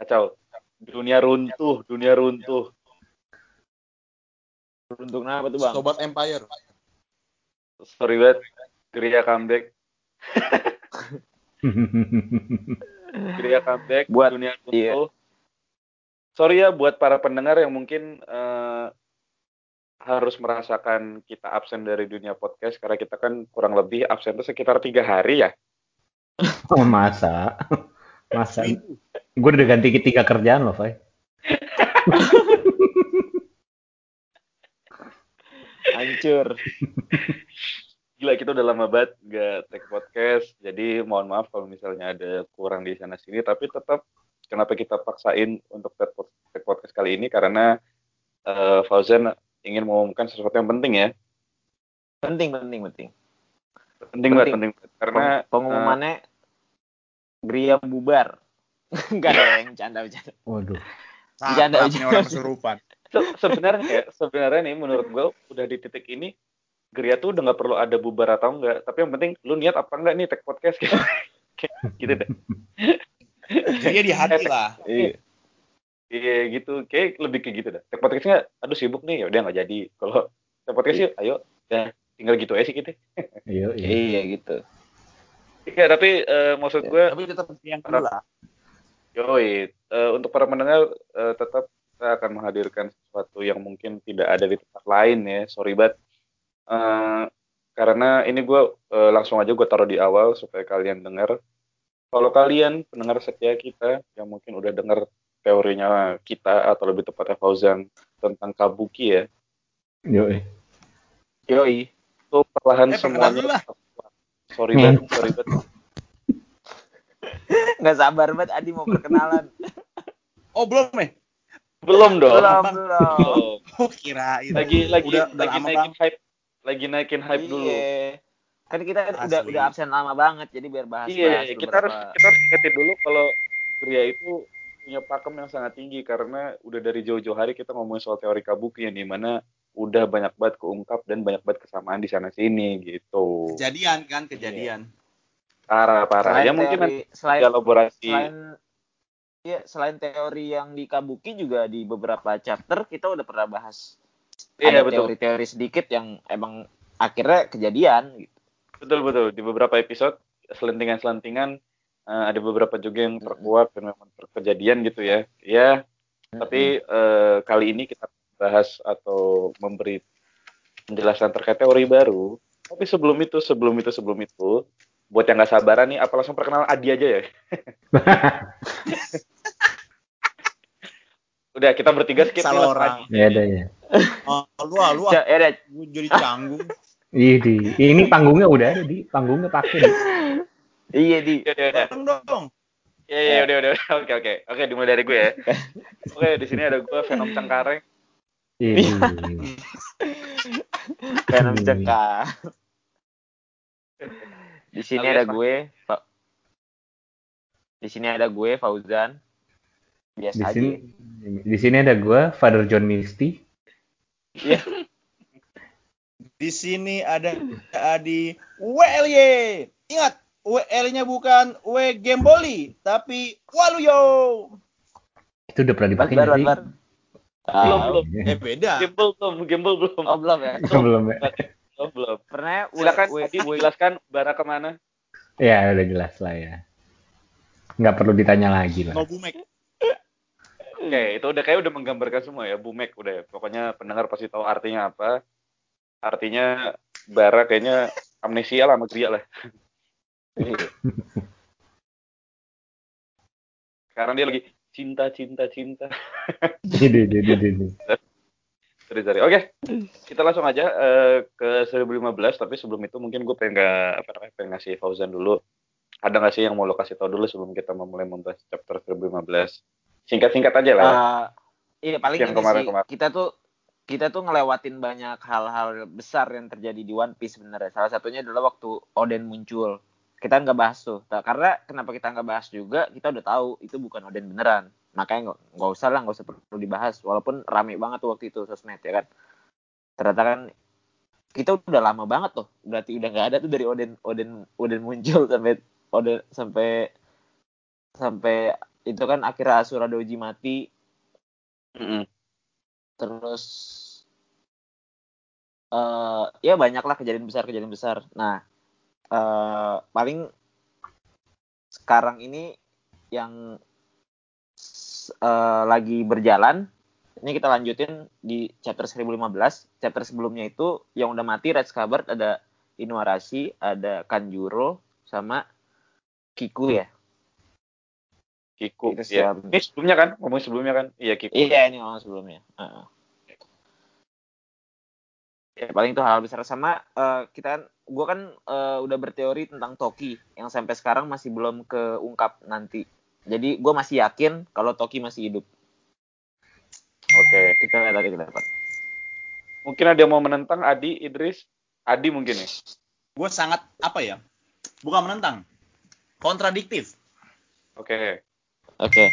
Kacau. Dunia runtuh, dunia runtuh. Runtuh kenapa tuh bang? Sobat Empire. Sorry banget. Gria comeback. Gria comeback. Buat- dunia iya. runtuh. Sorry ya buat para pendengar yang mungkin eh, harus merasakan kita absen dari dunia podcast karena kita kan kurang lebih absen itu sekitar tiga hari ya. Oh, masa? Masa? Gue udah ganti tiga kerjaan loh, Fai. Hancur. Gila kita udah lama banget nggak take podcast, jadi mohon maaf kalau misalnya ada kurang di sana sini, tapi tetap kenapa kita paksain untuk take pod- take podcast kali ini karena eh, Fauzan ingin mengumumkan sesuatu yang penting ya, Penting, penting, penting. penting banget, Penting. penting banget. karena Peng- pengumumannya Gria bubar. Enggak ada yang canda bercanda. Waduh. Bercanda aja. ini orang kesurupan. eh, se- sebenarnya ya, sebenarnya nih menurut gue udah di titik ini Gria tuh udah nggak perlu ada bubar atau enggak, tapi yang penting lu niat apa enggak nih take podcast gitu, gitu deh. Dia di hati lah. Iya. Iya gitu, kayak lebih kayak gitu dah. Take podcastnya, aduh sibuk nih, ya udah nggak jadi. Kalau take podcast sih, ayo, ya tinggal gitu aja sih kita. Iya, iya. Iya gitu. Iya, tapi eh, maksud gue, Tapi tetap yang dulu lah. yoi, eh, untuk para pendengar eh, tetap kita akan menghadirkan sesuatu yang mungkin tidak ada di tempat lain ya. Sorry banget. Eh, karena ini gue eh, langsung aja gue taruh di awal supaya kalian dengar. Kalau kalian pendengar setia kita yang mungkin udah dengar teorinya kita atau lebih tepatnya Fauzan tentang kabuki ya, Yoi. Yoi. itu perlahan Eh, semuanya lah. Sorry Hmm. banget sorry banget Nggak sabar banget Adi mau perkenalan. Oh belum eh? belum dong belum, Bang. belum. Oh kirain. lagi lagi Udah- udah lagi naikin hype lagi naikin hype dulu Iya. Kan kita udah Asli. udah absen lama banget, jadi biar bahas iya kita harus kita harus ingetin dulu kalau Gria itu punya pakem yang sangat tinggi karena udah dari jauh-jauh hari kita ngomongin soal teori kabuki yang di mana udah banyak banget keungkap dan banyak banget kesamaan di sana sini gitu. Kejadian kan kejadian. parah parah. Ya mungkin nanti selain elaborasi selain ya selain teori yang di Kabuki juga di beberapa chapter kita udah pernah bahas iya ada betul. teori-teori sedikit yang emang akhirnya kejadian gitu. Betul betul. Di beberapa episode selentingan-selentingan eh, ada beberapa juga yang terkuak dan memang terkejadian gitu ya. Ya, tapi eh, kali ini kita bahas atau memberi penjelasan terkait teori baru. Tapi sebelum itu, sebelum itu, sebelum itu, buat yang nggak sabaran nih, apa langsung perkenalan Adi aja ya? Udah kita bertiga skip Salah orang. Ya ada ya. Oh, lu lu ah. Ca- ya Gua jadi canggung. Ih, di. Ini panggungnya udah ada di. Panggungnya pakai di. iya di Ya, udah, udah. Dateng dong. Ya, ya, udah, udah. Oke, oke. Oke, dimulai dari gue ya. Oke, di sini ada gue, Venom Cengkareng. Venom cekak. Di sini ada gue, Fa- di sini ada gue Fauzan. Di Biasa aja. sini di sini ada gua, Father John Misty. Di sini ada Adi WLY. Ingat, WL-nya bukan W Gemboli, tapi Waluyo. Itu udah pernah dipakai bar. Belum, Tahu. belum. Eh beda. Gimbal belum, gimbal belum. Oh belum ya. Belum ya? Oh, belum. Pernah Silakan W- Adi W- jelaskan bara ke mana. Ya, udah jelas lah ya. Nggak perlu ditanya lagi lah. No Bumek. Oke, itu udah kayak udah menggambarkan semua ya, Bumek udah. ya. Pokoknya pendengar pasti tahu artinya apa. Artinya bara kayaknya amnesia lah sama Gria lah. Sekarang dia lagi cinta, cinta, cinta. Ini, ini, ini. Sorry, sorry. Oke, kita langsung aja eh, ke 2015. Tapi sebelum itu mungkin gue pengen nggak apa namanya pengen ngasih Fauzan dulu. Ada nggak sih yang mau lo kasih tau dulu sebelum kita memulai membahas chapter 2015? Singkat-singkat aja lah. Ah, iya paling Yang ini kemarin-kemarin. sih kita tuh kita tuh ngelewatin banyak hal-hal besar yang terjadi di One Piece sebenarnya. Salah satunya adalah waktu Oden muncul. Kita nggak bahas tuh. Karena kenapa kita nggak bahas juga? Kita udah tahu itu bukan Oden beneran. Makanya nggak nggak usah lah, nggak usah perlu dibahas. Walaupun rame banget tuh waktu itu sosmed ya kan. Ternyata kan kita udah lama banget tuh. Berarti udah nggak ada tuh dari Oden Oden Oden muncul sampai Oden sampai sampai itu kan akhirnya Asura Doji mati Mm-mm. terus eh ya banyak lah kejadian besar kejadian besar nah eh paling sekarang ini yang eh, lagi berjalan ini kita lanjutin di chapter 1015 chapter sebelumnya itu yang udah mati Red Scabbard ada Inuarashi ada Kanjuro sama Kiku ya Kiku. Itu ya. siap. Ini sebelumnya kan? Ngomong sebelumnya kan? Iya Kiku. Iya ini ngomong sebelumnya. Heeh. Ya paling itu hal besar sama eh, kita kan, gue kan eh, udah berteori tentang Toki yang sampai sekarang masih belum keungkap nanti. Jadi gue masih yakin kalau Toki masih hidup. Oke. Kita lihat tadi kita dapat. Mungkin ada yang mau menentang Adi, Idris? Adi mungkin ya? Gue sangat apa ya? Bukan menentang. Kontradiktif. Oke. Oke.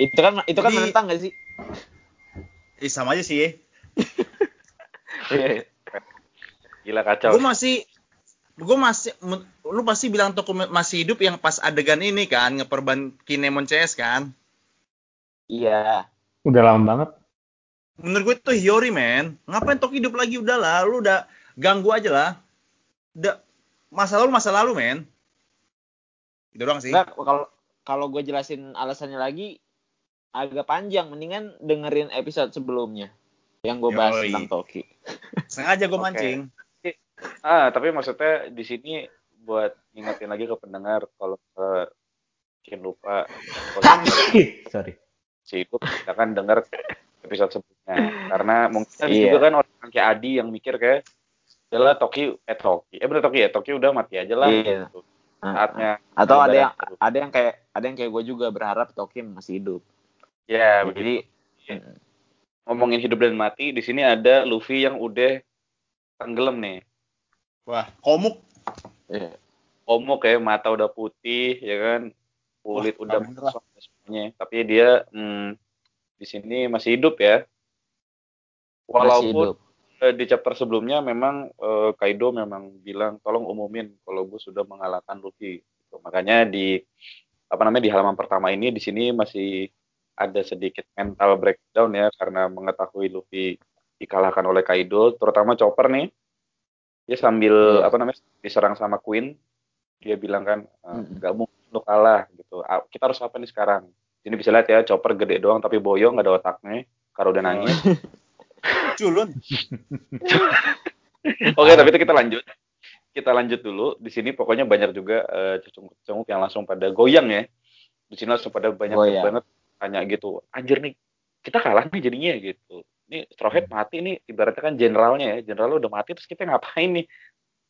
Itu kan itu kan Jadi- menentang gak sih? Eh, sama aja sih. Gila kacau. Gue masih gue masih lu pasti bilang toko masih hidup yang pas adegan ini kan ngeperban Kinemon CS kan Iya. Udah lama banget. menurut gue itu Hiyori men ngapain Toki hidup lagi udah lah lu udah ganggu aja lah udah masa lalu masa lalu men itu doang sih Enggak kalau kalau gue jelasin alasannya lagi agak panjang. Mendingan dengerin episode sebelumnya yang gue bahas Yoi. tentang Toki. sengaja gue mancing Ah, tapi maksudnya di sini buat ngingetin lagi ke pendengar kalau eh, mungkin lupa kalau Sorry. si itu kita kan dengar episode sebelumnya karena mungkin Iya. juga kan orang kayak Adi yang mikir kayak adalah Toki eh Toki eh bener Toki ya Toki udah mati aja lah Iya. gitu. saatnya Atau ada yang Lebaran. ada yang kayak ada yang kayak gue juga berharap Toki masih hidup. ya begitu Jadi ngomongin hidup dan mati di sini ada Luffy yang udah tenggelam nih wah komuk eh, omok ya mata udah putih ya kan? Kulit Wah, udah semuanya. Tapi dia hmm, di sini masih hidup ya. Masih walaupun hidup. eh, di chapter sebelumnya memang eh, Kaido memang bilang tolong umumin kalau gue sudah mengalahkan Luffy. Gitu. makanya di apa namanya di halaman pertama ini di sini masih ada sedikit mental breakdown ya karena mengetahui Luffy dikalahkan oleh Kaido terutama Chopper nih dia sambil Iya. apa namanya diserang sama Queen dia bilang kan "Eh, nggak mungkin lu kalah gitu Ah, kita harus apa nih sekarang ini bisa lihat ya Chopper gede doang tapi boyo nggak ada otaknya kalau udah nangis culun Oke, tapi itu kita lanjut. Kita lanjut dulu. Di sini pokoknya banyak juga eh, cecunguk-cecunguk yang langsung pada goyang ya. Di sini langsung pada banyak Goyang. banget tanya gitu. Anjir nih, kita kalah nih jadinya gitu. Ini Straw Hat mati nih, ibaratnya kan generalnya ya. General udah mati terus kita ngapain nih?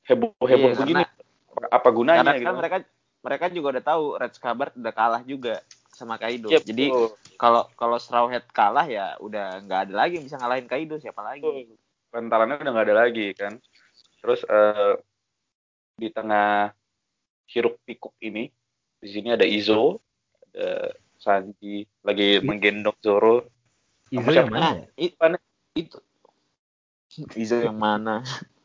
Heboh-heboh Iya, begini. karena- Apa- Apa gunanya Karena gitu. kan mereka mereka juga udah tahu Red Scabbard udah kalah juga sama Kaido. Iya, Jadi kalau kalau Straw Hat kalah ya udah nggak ada lagi yang bisa ngalahin Kaido siapa lagi. Betul. Bantalannya udah nggak ada lagi kan. Terus eh, di tengah hiruk pikuk ini, di sini ada Izo, ada Sanji lagi menggendong Zoro. Izo yang mana it- Mana? itu Izo yang mana?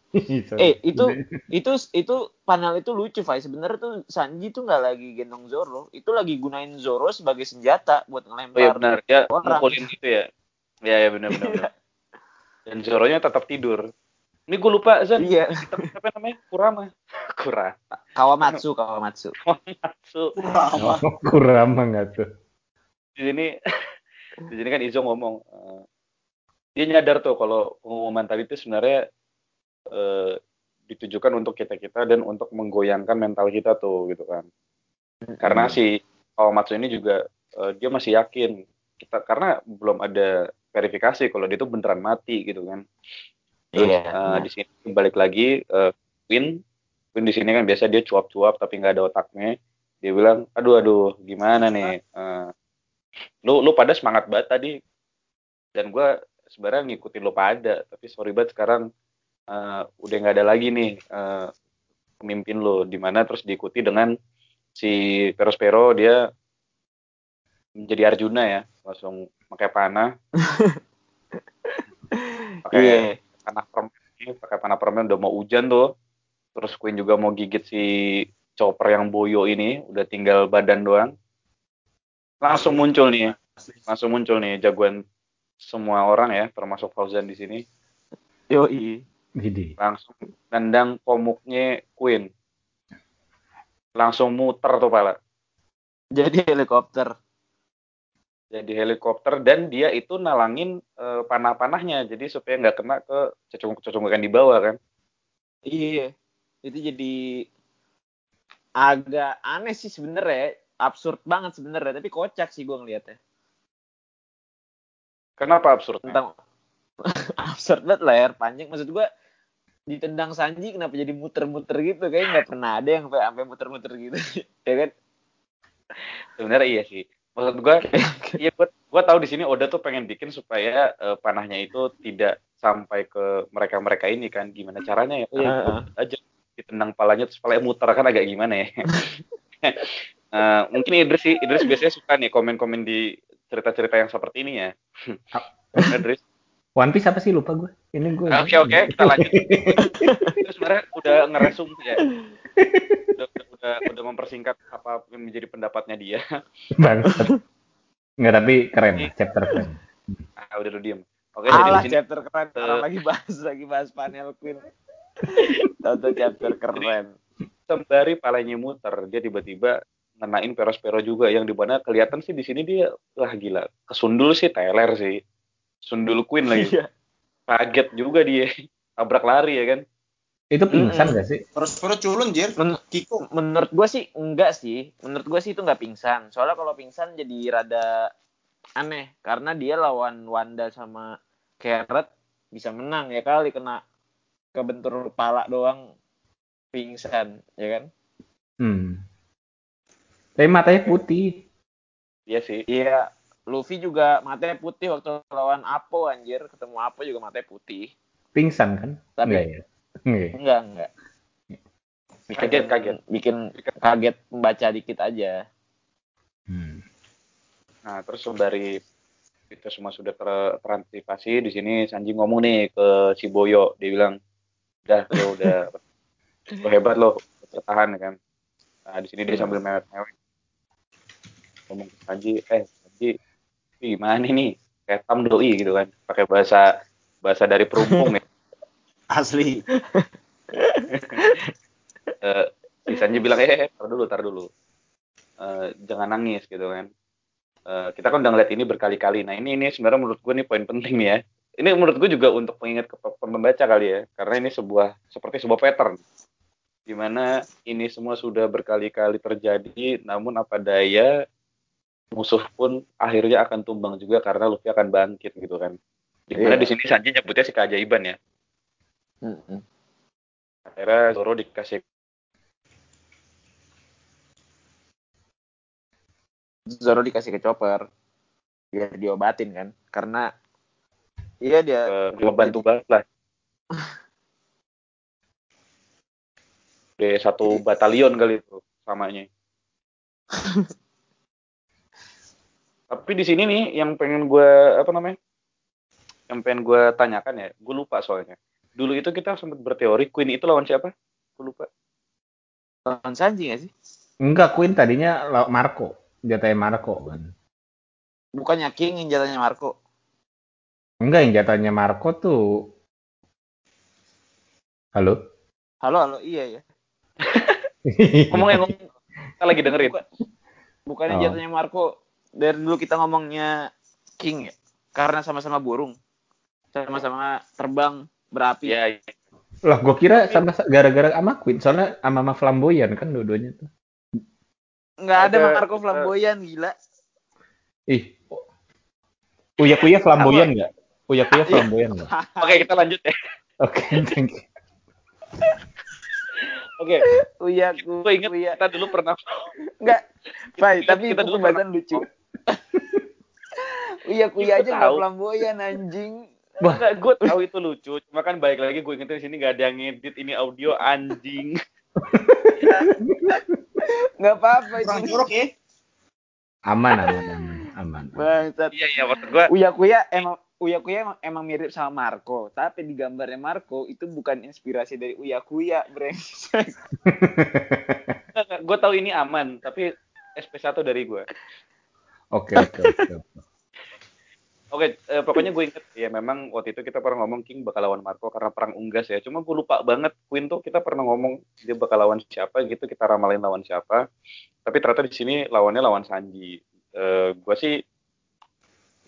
Izo. Eh, itu- itu itu panel itu lucu, Fai. Sebenarnya tuh Sanji tuh nggak lagi gendong Zoro, itu lagi gunain Zoro sebagai senjata buat Oh iya ngelempar. benar, ya orang. mukulin gitu ya. Ya ya benar benar. Dan Zoronya tetap tidur. Ini gue lupa Zan. Iya, Apa namanya? Kurama. Kurama. Kawamatsu, Kawamatsu. Matsu. Kurama. Kurama nggak tuh? Di sini di sini kan Izo ngomong eh, dia nyadar tuh kalau pengumuman tadi itu sebenarnya eh, ditujukan untuk kita-kita dan untuk menggoyangkan mental kita tuh gitu kan. Karena si Kawamatsu ini juga eh, dia masih yakin kita karena belum ada verifikasi kalau dia itu beneran mati gitu kan. Terus Iya. eh, di sini balik lagi eh, Queen, Queen di sini kan biasa dia cuap-cuap tapi nggak ada otaknya. Dia bilang, aduh aduh gimana nih? Eh, lu lu pada semangat banget tadi. Dan gue sebenarnya ngikutin lu pada tapi sorry banget sekarang eh, udah nggak ada lagi nih eh, pemimpin lo di mana terus diikuti dengan si Perospero dia menjadi Arjuna ya. Langsung pakai panah. Pakai Iya. panah permen pakai panah permen udah mau hujan tuh. Terus Queen juga mau gigit si Chopper yang boyo ini udah tinggal badan doang langsung muncul nih, langsung muncul nih jagoan semua orang ya, termasuk Fauzan di sini. Yoi. Jadi. Langsung nendang komuknya Queen. Langsung muter tuh pala. Jadi helikopter. Jadi helikopter dan dia itu nalangin eh, panah-panahnya, jadi supaya nggak kena ke cocok-cocokan di bawah kan. Iya. Itu jadi agak aneh sih sebenernya. Absurd banget sebenernya. Tapi kocak sih gue ngeliatnya. Kenapa absurd? Tentang absurd banget layar panjang. Maksud gue ditendang Sanji kenapa jadi muter-muter gitu. Kayaknya nggak pernah ada yang sampai sampai muter-muter gitu. ya kan? Sebenarnya iya sih. Maksud gue, iya gue, gue tahu di sini Oda tuh pengen bikin supaya eh, panahnya itu tidak sampai ke mereka-mereka ini kan. Gimana caranya ya? Iya. aja ditendang palanya terus palanya muter kan agak gimana ya. Eh, mungkin Idris sih, Idris biasanya suka nih komen-komen di cerita-cerita yang seperti ini ya. Idris. One Piece apa sih lupa gue. Ini gue. Oke oke, kita lanjut. Itu sebenarnya udah ngeresum ya. Udah, udah, udah, udah mempersingkat apa yang menjadi pendapatnya dia. Bangsat. Enggak tapi keren, chapter keren. Ah, udah lu diem. Oke, jadi di Alah sini chapter keren. Orang lagi bahas lagi bahas panel Queen. Tahu chapter keren. sembari palanya muter, dia tiba-tiba ngenain Perospero juga yang di mana kelihatan sih di sini dia wah gila kesundul sih Tyler sih sundul Queen lagi Iya. kaget juga dia tabrak lari ya kan Itu pingsan gak sih? Terus perut culun, Jir. Men- Kiko. menurut gue sih enggak sih. Menurut gue sih itu enggak pingsan. Soalnya kalau pingsan jadi rada aneh karena dia lawan Wanda sama Carrot bisa menang ya kali kena kebentur kepala doang pingsan ya kan? Hmm. Tapi matanya putih. iya sih Iya, Luffy juga matanya putih waktu lawan Apo anjir, ketemu Apo juga matanya putih. Pingsan kan? Tapi- Enggak ya? Enggak? Enggak, enggak. kaget kaget Bikin kaget membaca dikit aja. Hmm. nah terus sembari itu semua sudah ter terantisipasi di sini Sanji ngomong nih ke si Boyo dia bilang udah lo udah lo hebat lo bertahan ya kan nah di sini dia sambil mewek-mewek ngomong ke Sanji eh Sanji ini gimana nih? Kayak tam doi gitu kan. Pakai bahasa bahasa dari perumpung ya. Asli. Eh, si Sanji bilang eh tar dulu tar dulu. Eh, jangan nangis gitu kan. Eh, kita kan udah ngeliat ini berkali-kali. Nah ini ini sebenarnya menurut gue nih poin penting nih ya. Ini menurut gue juga untuk mengingat ke pe- pembaca kali ya. Karena ini sebuah seperti sebuah pattern. Di mana ini semua sudah berkali-kali terjadi namun apa daya musuh pun akhirnya akan tumbang juga karena Luffy akan bangkit gitu kan di mana Iya. di sini Sanji nyebutnya si keajaiban ya Mm-mm. akhirnya Zoro dikasih Zoro dikasih ke Chopper biar diobatin kan karena iya dia eh, ngebantu banget lah. Di satu batalion kali itu samanya. Tapi di sini nih yang pengen gue apa namanya? Yang pengen gue tanyakan ya, gue lupa soalnya. Dulu itu kita sempat berteori Queen itu lawan siapa? Gue lupa. lawan Sanji gak sih Enggak, Queen tadinya law- Marco. Jatahnya Marco kan. bukannya King yang jatahnya Marco Enggak, yang jatahnya Marco tuh... Halo? halo halo iya ya Ngomongnya ngomong, kita lagi dengerin. Bukan- bukannya Oh. jatahnya Marco dari dulu kita ngomongnya King ya karena sama-sama burung sama-sama terbang berapi Ya, Lah, gua kira sama gara-gara sama Queen. Soalnya sama sama flamboyan kan dua-duanya tuh. nggak ada Ada- Marco flamboyan gila Ih. Uya Kuya flamboyan nggak? Uya Kuya flamboyan nggak? oke kita lanjut ya. Oke, thank you. Oke, Uya gue inget Uya kita dulu pernah Enggak, Kita- tapi kita itu dulu pembahasan lucu. Uya kuya aja nggak tahu. flamboyan anjing. Enggak, gue tahu itu lucu. Cuma kan baik lagi gue ingetin di sini gak ada yang ngedit ini audio anjing. Nggak apa-apa Kurang itu. jorok ya. aman, aman, aman, aman. Bangsat. Iya iya maksud gue. Uya kuya emang Uya kuya emang, emang mirip sama Marco, tapi di gambarnya Marco itu bukan inspirasi dari Uya kuya, brengsek. Gue tahu ini aman, tapi SP1 dari gue. Oke oke oke. oke. Eh, pokoknya gue inget ya memang waktu itu kita pernah ngomong King bakal lawan Marco karena perang unggas ya. Cuma gue lupa banget Queen tuh kita pernah ngomong dia bakal lawan siapa gitu, kita ramalin lawan siapa. Tapi ternyata di sini lawannya lawan Sanji. Eh, gue sih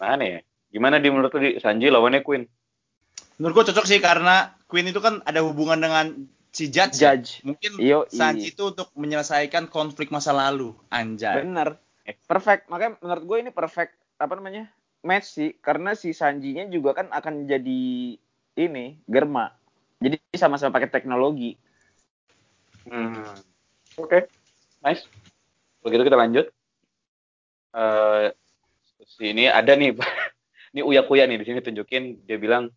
mana ya? Gimana di menurut lu di Sanji lawannya Queen? Menurut gue cocok sih karena Queen itu kan ada hubungan dengan si Judge. ya. Judge. Mungkin Yo, Sanji itu untuk menyelesaikan konflik masa lalu. Anjay. Bener. Perfect. Makanya menurut gue ini perfect apa namanya? match sih karena si Sanjinya juga kan akan jadi ini Germa. Jadi sama-sama pakai teknologi. Hmm. Oke, nice. Begitu kita lanjut. Eh sini ada nih, ini Uya Kuya nih di sini tunjukin dia bilang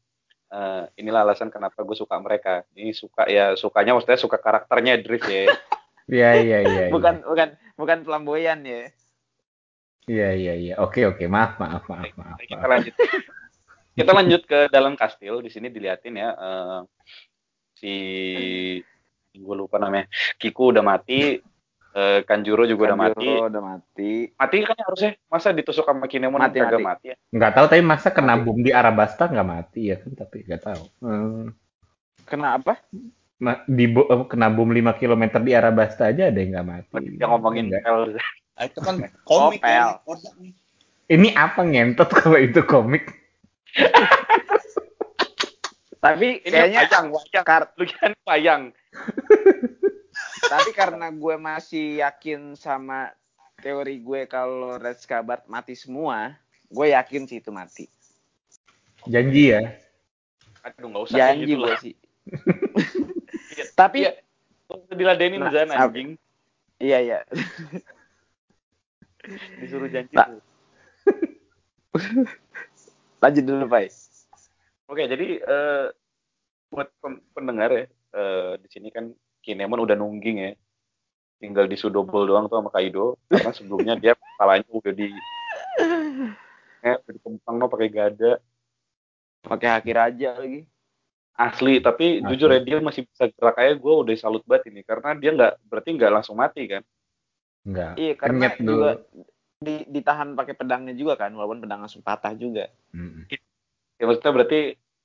eh, inilah alasan kenapa gue suka mereka. Ini suka ya sukanya maksudnya suka karakternya Drift ya. Iya iya iya. iya. bukan bukan bukan flamboyan ya. Iya iya iya. Oke oke. Maaf maaf maaf maaf. Kita maaf. lanjut. Kita lanjut ke dalam kastil. Di sini diliatin ya eh, si gue lupa namanya. Kiku udah mati, eh, Kanjuro juga udah mati. Kanjuro udah mati. Mati kan harusnya masa ditusuk sama Kinemon Mati, kagak mati. mati ya? Nggak tahu tapi masa kena bom di Arabasta nggak mati ya kan? Tapi nggak tahu. Hmm. Kenapa? Ma- di bo- eh, kena bom 5 km di Arabasta aja ada yang nggak mati. Dia ngomongin Nggak. Pel. Ah, itu kan komik ya. Nih. Ini apa ngentot kalau itu komik? Tapi Ini kayaknya wayang, wayang. kar- ini wayang. tapi karena gue masih yakin sama teori gue kalau Red Scabbard mati semua, gue yakin sih itu mati. Janji ya. Aduh, nggak usah Janji gitu gue lah. sih. Iya, Tapi. Lu diladenin Nah, Zan anjing. iya iya. Disuruh janji Nah. Lanjut dulu, Pak. Oke, jadi eh, buat pendengar ya, eh, di sini kan Kinemon udah nungging ya. Tinggal di double doang tuh sama Kaido. Karena sebelumnya dia kepalanya udah di eh, udah dikempang no pakai gada. Pakai haki raja lagi. Asli, tapi Asli. jujur ya dia masih bisa gerak aja gue udah salut banget ini. Karena dia nggak, berarti nggak langsung mati kan. Enggak. Iya, karena Kenyet dulu. juga di, ditahan pakai pedangnya juga kan, walaupun pedang langsung patah juga. Mm. Ya maksudnya berarti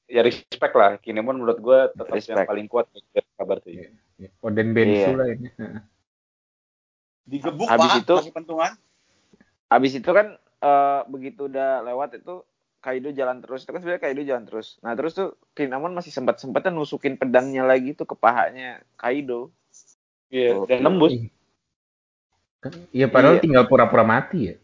ya respect lah. Kinemon menurut gue tetap yang Respect. paling kuat ya, kabar tuh. Iya. Oden Bensu Iya. lah ini. Heeh. Digebuk Habis Pak, itu- pakai pentungan. Habis itu kan eh, begitu udah lewat itu Kaido jalan terus. Itu kan sebenarnya Kaido jalan terus. Nah, terus tuh Kinemon masih sempat-sempatnya nusukin pedangnya lagi tuh ke pahanya Kaido. Iya, Oke. dan nembus. Iya padahal Iya. tinggal pura-pura mati ya.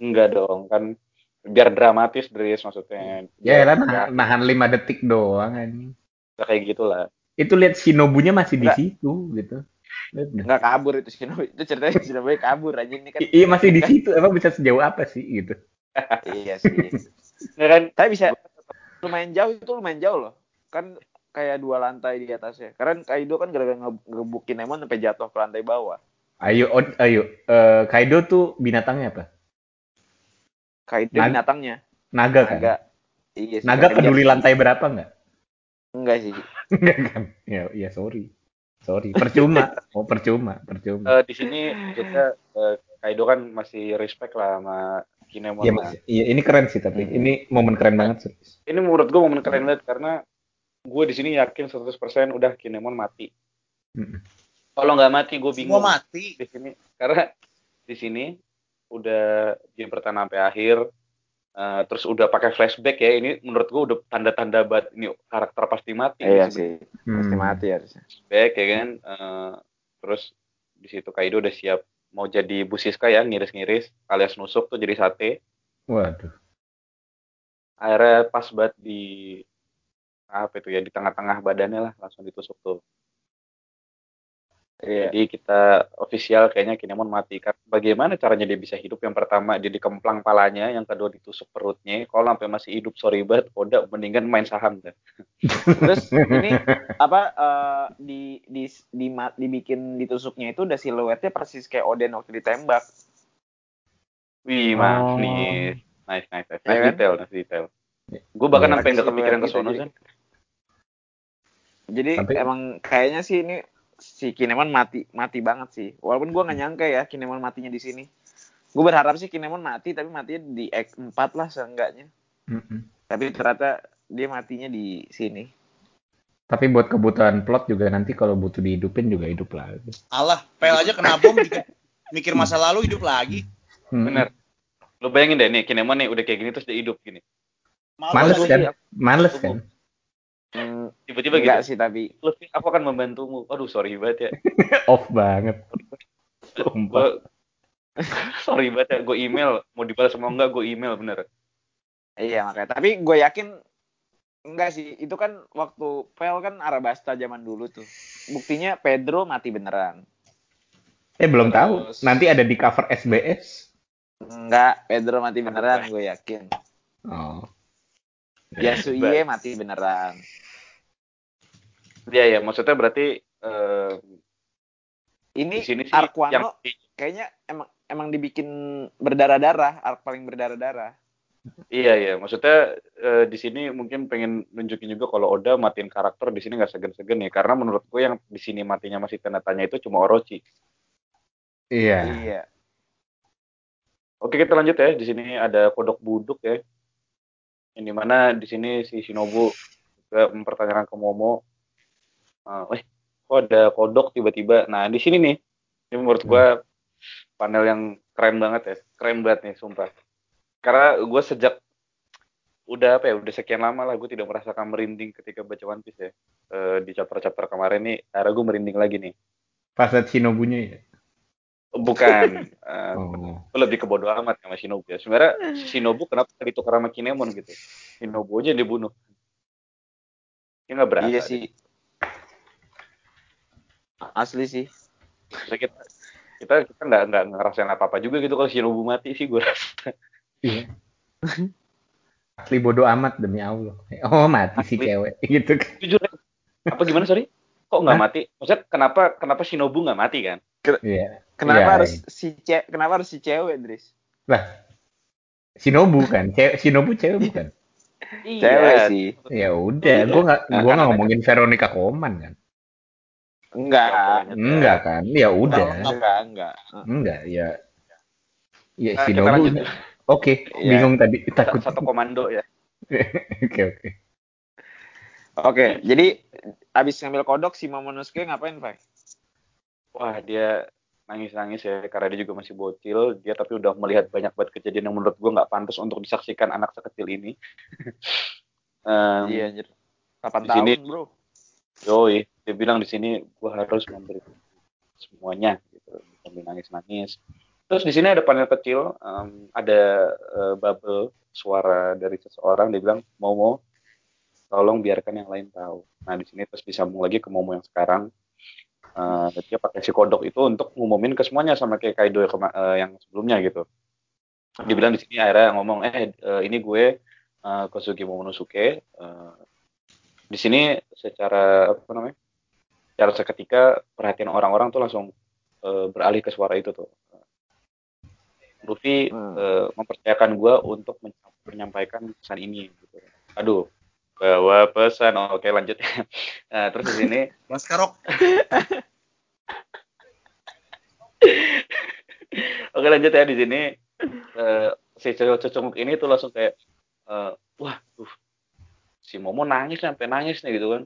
Enggak dong, kan biar dramatis Dris maksudnya. Ya lah Nggak- nahan, nahan 5 detik doang anjing. nggak kayak gitulah. Itu lihat Shinobunya masih di Nggak. situ gitu. Lihat dah. Nggak kabur itu Shinobu. Itu ceritanya Shinobu kabur aja ini kan. Iya masih di situ, emang bisa sejauh apa sih gitu? iya sih. Ya kan? Tapi bisa lumayan jauh itu lumayan jauh loh. Kan kayak dua lantai di atasnya. Karena Kaido kan gara-gara nge- ngebukin Emon sampai jatuh ke lantai bawah. Ayo, Od- ayo, Eh, Kaido tuh binatangnya apa? Kaido Nag- binatangnya. Naga kan? Naga. Iya sih. Naga peduli lantai berapa nggak? Enggak sih. Enggak kan? Ya, ya sorry, sorry, percuma, oh percuma, percuma. Eh, di sini maksudnya eh, Kaido kan masih respect lah sama Kinemon. Iya, lah. Mas. Iya, ini keren sih tapi Hmm. ini momen keren banget sih. Ini menurut gue momen keren banget karena gue di sini yakin 100% udah Kinemon mati. Mm. Kalau nggak mati gue Semua bingung mati. di sini karena di sini udah game pertama sampai akhir eh, terus udah pakai flashback ya ini menurut gue udah tanda-tanda banget ini karakter pasti mati Iya sih. Pasti Hmm. mati harusnya. flashback ya kan Eh, terus di situ Kaido udah siap mau jadi busiska ya ngiris-ngiris alias nusuk tuh jadi sate Waduh. akhirnya pas banget di apa itu ya di tengah-tengah badannya lah langsung ditusuk tuh Iya. jadi kita official kayaknya Kinemon mati kan bagaimana caranya dia bisa hidup yang pertama dia dikemplang palanya yang kedua ditusuk perutnya kalau sampai masih hidup sorry banget Oda mendingan main saham dah Terus ini apa eh, di di di ma- dibikin ditusuknya itu udah siluetnya persis kayak Oden waktu ditembak. wih Oh. mah nih nice nice nice, nice kan? detail nice detail gue bahkan Iya. sampai nggak kepikiran ke gitu, sono jadi- kan Jadi Tapi- emang kayaknya sih ini si Kinemon mati mati banget sih. Walaupun gua nggak nyangka ya Kinemon matinya di sini. Gue berharap sih Kinemon mati tapi matinya di Act 4 lah seenggaknya. Mm-mm. Tapi ternyata dia matinya di sini. Tapi buat kebutuhan plot juga nanti kalau butuh dihidupin juga hidup lagi. Alah, pel aja kena bom juga mikir masa lalu hidup lagi. Mm-mm. Bener. Lu bayangin deh nih, Kinemon nih udah kayak gini terus dia hidup gini. Males Malu kan? Males kan? Hmm, Tiba-tiba gitu. enggak sih tapi Luffy, aku akan membantumu. Aduh, sorry banget ya. Off banget. Sumpah. Sorry banget ya, gue email. Mau dibalas sama enggak, gue email bener. iya makanya. Tapi gue yakin enggak sih. Itu kan waktu Pel kan Arabasta zaman dulu tuh. Buktinya Pedro mati beneran. Eh belum tahu. Terus- Nanti ada di cover SBS. Enggak, Pedro mati beneran gue yakin. Oh. Yasuie mati beneran. Iya, ya, maksudnya berarti eh, Ini di sini sih Arquano yang kayaknya emang emang dibikin berdarah-darah, arc paling berdarah-darah. Iya iya, maksudnya eh, di sini mungkin pengen nunjukin juga kalau Oda matiin karakter di sini nggak segan-segan ya, karena menurut gue yang di sini matinya masih tanda tanya itu cuma Orochi. Iya. Iya. Oke kita lanjut ya, di sini ada kodok buduk ya, yang di mana di sini si Shinobu juga mempertanyakan ke Momo, eh, eh kok ada kodok tiba-tiba. Nah di sini nih, ini menurut gue panel yang keren banget ya, keren banget nih sumpah. Karena gue sejak udah apa ya udah sekian lama lah gue tidak merasakan merinding ketika baca One Piece ya Eh, di chapter-chapter kemarin nih akhirnya gue merinding lagi nih Pas Shinobunya ya. Bukan eh, Oh. gue lebih ke bodo amat sama Shinobu ya sebenarnya si Shinobu kenapa ditukar sama Kinemon gitu Shinobu aja yang dibunuh dia nggak berasa Iya deh. sih. Asli sih. Maksudnya kita kita kita nggak nggak ngerasain apa apa juga gitu kalau Shinobu mati sih gue rasa Iya. Asli bodoh amat demi Allah. Oh mati si Asli. cewek gitu kan. jujur ya. apa gimana sorry kok nggak mati maksudnya kenapa kenapa Shinobu nggak mati kan Iya. Kenapa Iya, harus iya. si ce kenapa harus si cewek, Dris? Lah. Shinobu kan, cewek Shinobu cewek bukan. Cewek sih. Ya udah, gua nggak Nah, gua kan nggak ada- ngomongin Veronica Koman kan. Enggak. Enggak kan? Ya udah. Enggak, enggak. Enggak, ya. Ya Nah, Shinobu. Oke, Iya. bingung tadi takut. satu komando ya Oke, oke. Oke, jadi abis ngambil kodok si Momonosuke ngapain, Pak? wah dia nangis-nangis ya karena dia juga masih bocil dia tapi udah melihat banyak banget kejadian yang menurut gue nggak pantas untuk disaksikan anak sekecil ini Em, Iya, anjir. 8 di tahun, sini- Bro. Yoi, dia bilang di sini gue harus memberi semuanya gitu sambil nangis-nangis. Terus di sini ada panel kecil, em, ada eh, bubble suara dari seseorang dia bilang Momo, tolong biarkan yang lain tahu. Nah di sini terus disambung lagi ke Momo yang sekarang. Eh, dia pakai si kodok itu untuk ngumumin ke semuanya sama kayak Kaido yang eh, yang sebelumnya gitu. Dia bilang di sini akhirnya ngomong, eh eh, ini gue eh, Kosugi Momonosuke. eh, di sini secara apa namanya? Secara seketika perhatian orang-orang tuh langsung eh, beralih ke suara itu tuh. Luffy Hmm. eh, mempercayakan gue untuk men- menyampaikan pesan ini. Gitu. Aduh, bawa pesan. Oke lanjut. nah, terus di sini Maskarok. Oke lanjut ya di sini eh, si cecunguk ini tuh langsung kayak eh, wah tuh si Momo nangis sampai nangis nih gitu kan.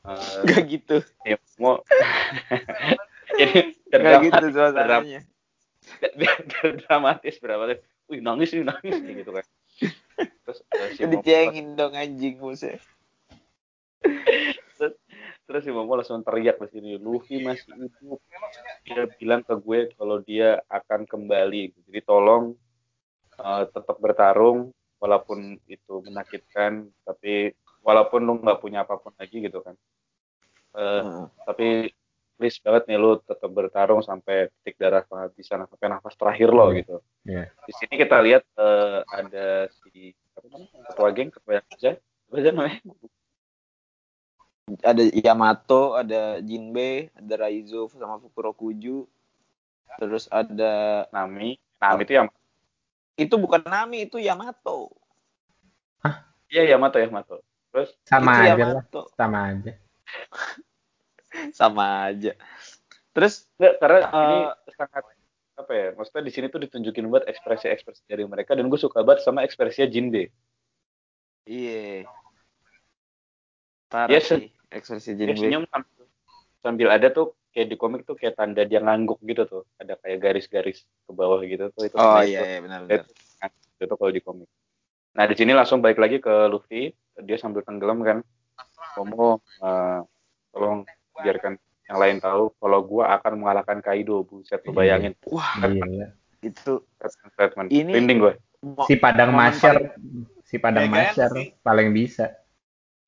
Eh, Enggak gitu. ya, Momo jadi gitu dramatis, biar, dram- suasananya. biar, biar dramatis berapa. Wih nangis nih nangis nih gitu kan. Terus si Dicengin dong anjing musuh. terus si Momo langsung teriak di sini Luffy masih hidup dia bilang ke gue kalau dia akan kembali jadi tolong eh, tetap bertarung walaupun itu menakutkan tapi walaupun lu nggak punya apa pun lagi gitu kan Eh, Heeh. tapi please banget nih lu tetap bertarung sampai titik darah penghabisan sampai nafas terakhir lo gitu Iya. di sini kita lihat eh, ada si ketua geng ketua Yakuza apa aja namanya Ada Yamato, ada Jinbe, ada Raizo sama Fukurokuju. Terus ada Nami Nami itu yang itu bukan Nami, itu Yamato. Iya Yamato Yamato. Terus Sama aja lah, Yamato. sama aja. Sama aja. Terus enggak karena Eh, ini sangat apa ya maksudnya di sini tuh ditunjukin buat ekspresi-ekspresi dari mereka dan gue suka banget sama ekspresinya Jinbe Iya. Iya, se- sih ekspresi Jinbe. senyum sambil, sambil ada tuh kayak di komik tuh kayak tanda dia ngangguk gitu tuh ada kayak garis-garis ke bawah gitu tuh itu Oh iya iya benar itu, benar. itu kalau di komik nah di sini langsung balik lagi ke Luffy dia sambil tenggelam kan Momo eh, tolong biarkan yang lain tahu kalau gua akan mengalahkan Kaido buset lu bayangin Wah, Iya. itu statement Ini- Merinding gue Si Padang Masyar, paling- si Padang Kayak Masyar sih. paling bisa.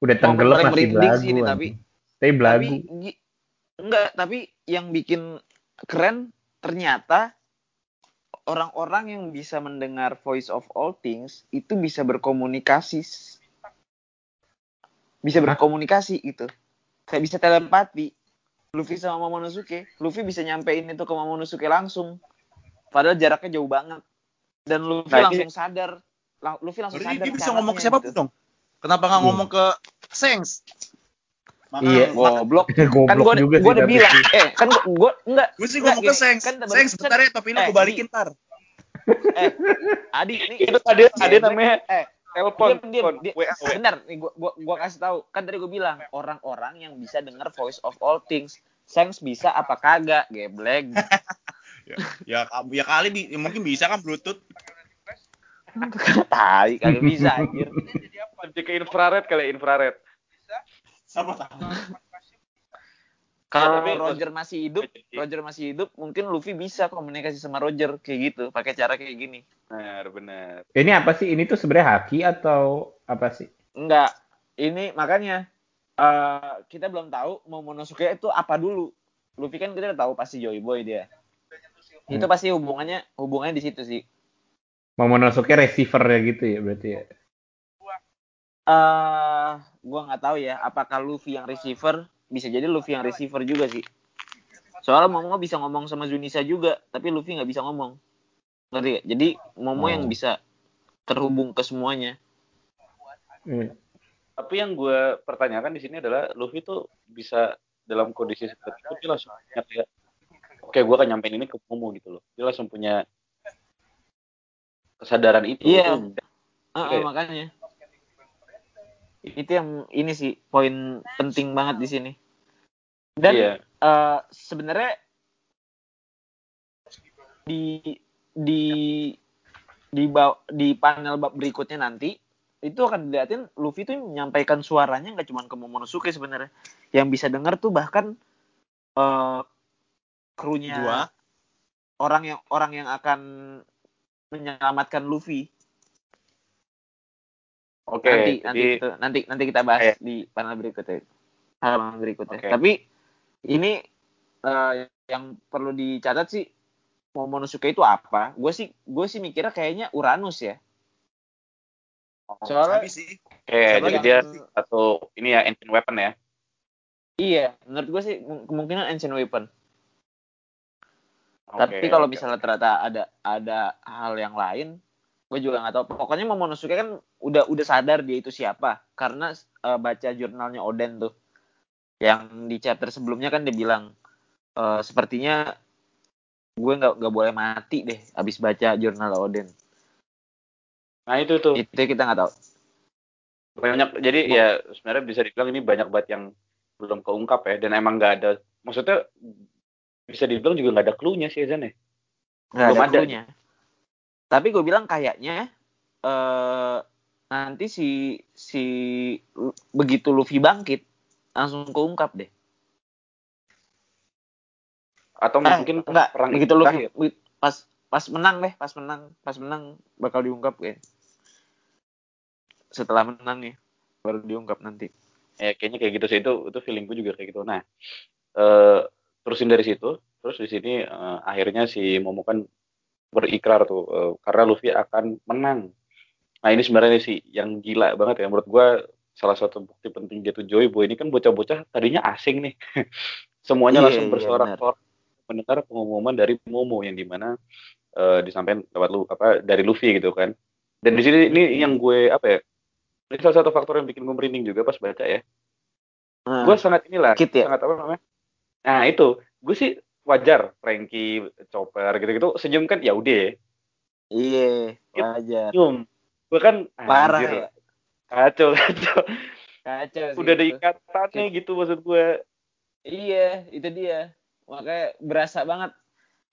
Udah tenggelam masih belagu. sih ini, tapi Tapi tapi belagu. gi- enggak, tapi yang bikin keren ternyata orang-orang yang bisa mendengar voice of all things itu bisa berkomunikasi bisa berkomunikasi gitu kayak bisa telepati Luffy sama Momonosuke Luffy bisa nyampein itu ke Momonosuke langsung padahal jaraknya jauh banget dan Luffy Nah, ini- langsung sadar Lang- Luffy langsung Berarti sadar dia bisa ngomong ke siapa gitu. dong? Kenapa nggak Iya. ngomong ke Sengs? Makanya, Iya. goblok Goblok kan gua, juga gua sih udah bilang eh kan gua, gua enggak Gue sih Enggak, ngomong ke Sengs. kan Sengs, bentar ya, topi lu eh, gue balikin tar. eh Adi ini itu tadi ada namanya eh telepon dia, WA. benar nih gua, gua gua kasih tahu. Kan tadi gua bilang orang-orang yang bisa dengar voice of all things Sengs bisa apa kagak? Geblek Ya, ya kali bi- ya mungkin bisa kan Bluetooth. tai kagak bisa anjir. Lebih ke infrared kali ya, infrared. Siapa tahu. Kalau tapi- Roger masih hidup Roger masih hidup mungkin Luffy bisa komunikasi sama Roger kayak gitu pakai cara kayak gini benar benar Ini apa sih? Ini tuh sebenarnya haki atau apa sih? enggak ini makanya eh, kita belum tahu Momonosuke itu apa dulu Luffy kan kita udah tahu pasti Joy Boy dia itu Hmm. pasti hubungannya hubungannya di situ sih Momonosuke receiver ya gitu ya berarti ya. eh gua nggak tahu ya apakah Luffy yang receiver bisa jadi Luffy yang receiver juga sih soalnya Momo bisa ngomong sama Zunisa juga tapi Luffy nggak bisa ngomong ngerti gak? jadi Momo Oh. yang bisa terhubung ke semuanya Hmm. tapi yang gue pertanyakan di sini adalah Luffy tuh bisa dalam kondisi seperti itu dia langsung punya kayak oke gue akan nyampein ini ke Momo gitu loh dia langsung punya kesadaran itu Iya. Itu Ah, Oke. ah, makanya itu yang ini sih poin penting banget di sini dan iya. eh, sebenarnya di di di baw- di panel bab berikutnya nanti itu akan dilihatin Luffy tuh menyampaikan suaranya nggak cuma ke Momonosuke sebenarnya. Yang bisa dengar tuh bahkan eh krunya Dua. orang yang orang yang akan menyelamatkan Luffy. Oke nanti jadi nanti itu nanti nanti kita bahas Kayak- di panel berikutnya. Halaman berikutnya. Oke. tapi ini eh, yang perlu dicatat sih Momonosuke itu apa? Gue sih gue sih mikirnya kayaknya Uranus ya. Soalnya sih. oke jadi yang- dia satu ini ya ancient weapon ya? Iya menurut gue sih ke- kemungkinan ancient weapon. Oke, tapi kalau oke. misalnya ternyata ada ada hal yang lain gue juga nggak tahu. Pokoknya Momonosuke kan udah udah sadar dia itu siapa. Karena eh, baca jurnalnya Oden tuh yang di chapter sebelumnya kan dia bilang eh, sepertinya gue nggak nggak boleh mati deh abis baca jurnal Oden nah itu tuh. Itu kita nggak tahu. Banyak jadi Bo- ya sebenarnya bisa dibilang ini banyak banget yang belum keungkap ya dan emang nggak ada maksudnya bisa dibilang juga nggak ada clue-nya sih Zan ya? Nggak Belum ada ada. tapi gue bilang kayaknya eh nanti si si begitu Luffy bangkit langsung keungkap deh. Atau Eh, mungkin enggak perang begitu itu lu terakhir. pas pas menang deh pas menang pas menang bakal diungkap ya. Setelah menang ya baru diungkap nanti. Ya kayaknya kayak gitu sih. Itu itu feeling gue juga kayak gitu. Nah eh terusin dari situ. Terus di sini eh, akhirnya si Momo kan berikrar tuh eh, karena Luffy akan menang. Nah ini sebenarnya sih yang gila banget ya. Menurut gue salah satu bukti penting dia tuh Joy Boy ini kan bocah-bocah tadinya asing nih. Semuanya Iya, langsung iya, bersorak-sorak mendengar pengumuman dari Momo yang di mana eh, disampaikan lewat lu apa dari Luffy gitu kan. Dan di sini ini yang gue apa ya ini salah satu faktor yang bikin gue merinding juga pas baca ya. Nah, gue sangat inilah Kit ya? sangat apa namanya? Nah itu. Gue sih wajar Frankie Chopper gitu-gitu senyum kan ya udah. Iya, wajar. senyum. Gue kan Parah anjir, ya. Kacau kacau Kacau sih udah ada ikatannya gitu maksud gue Iya, itu dia. Makanya berasa banget.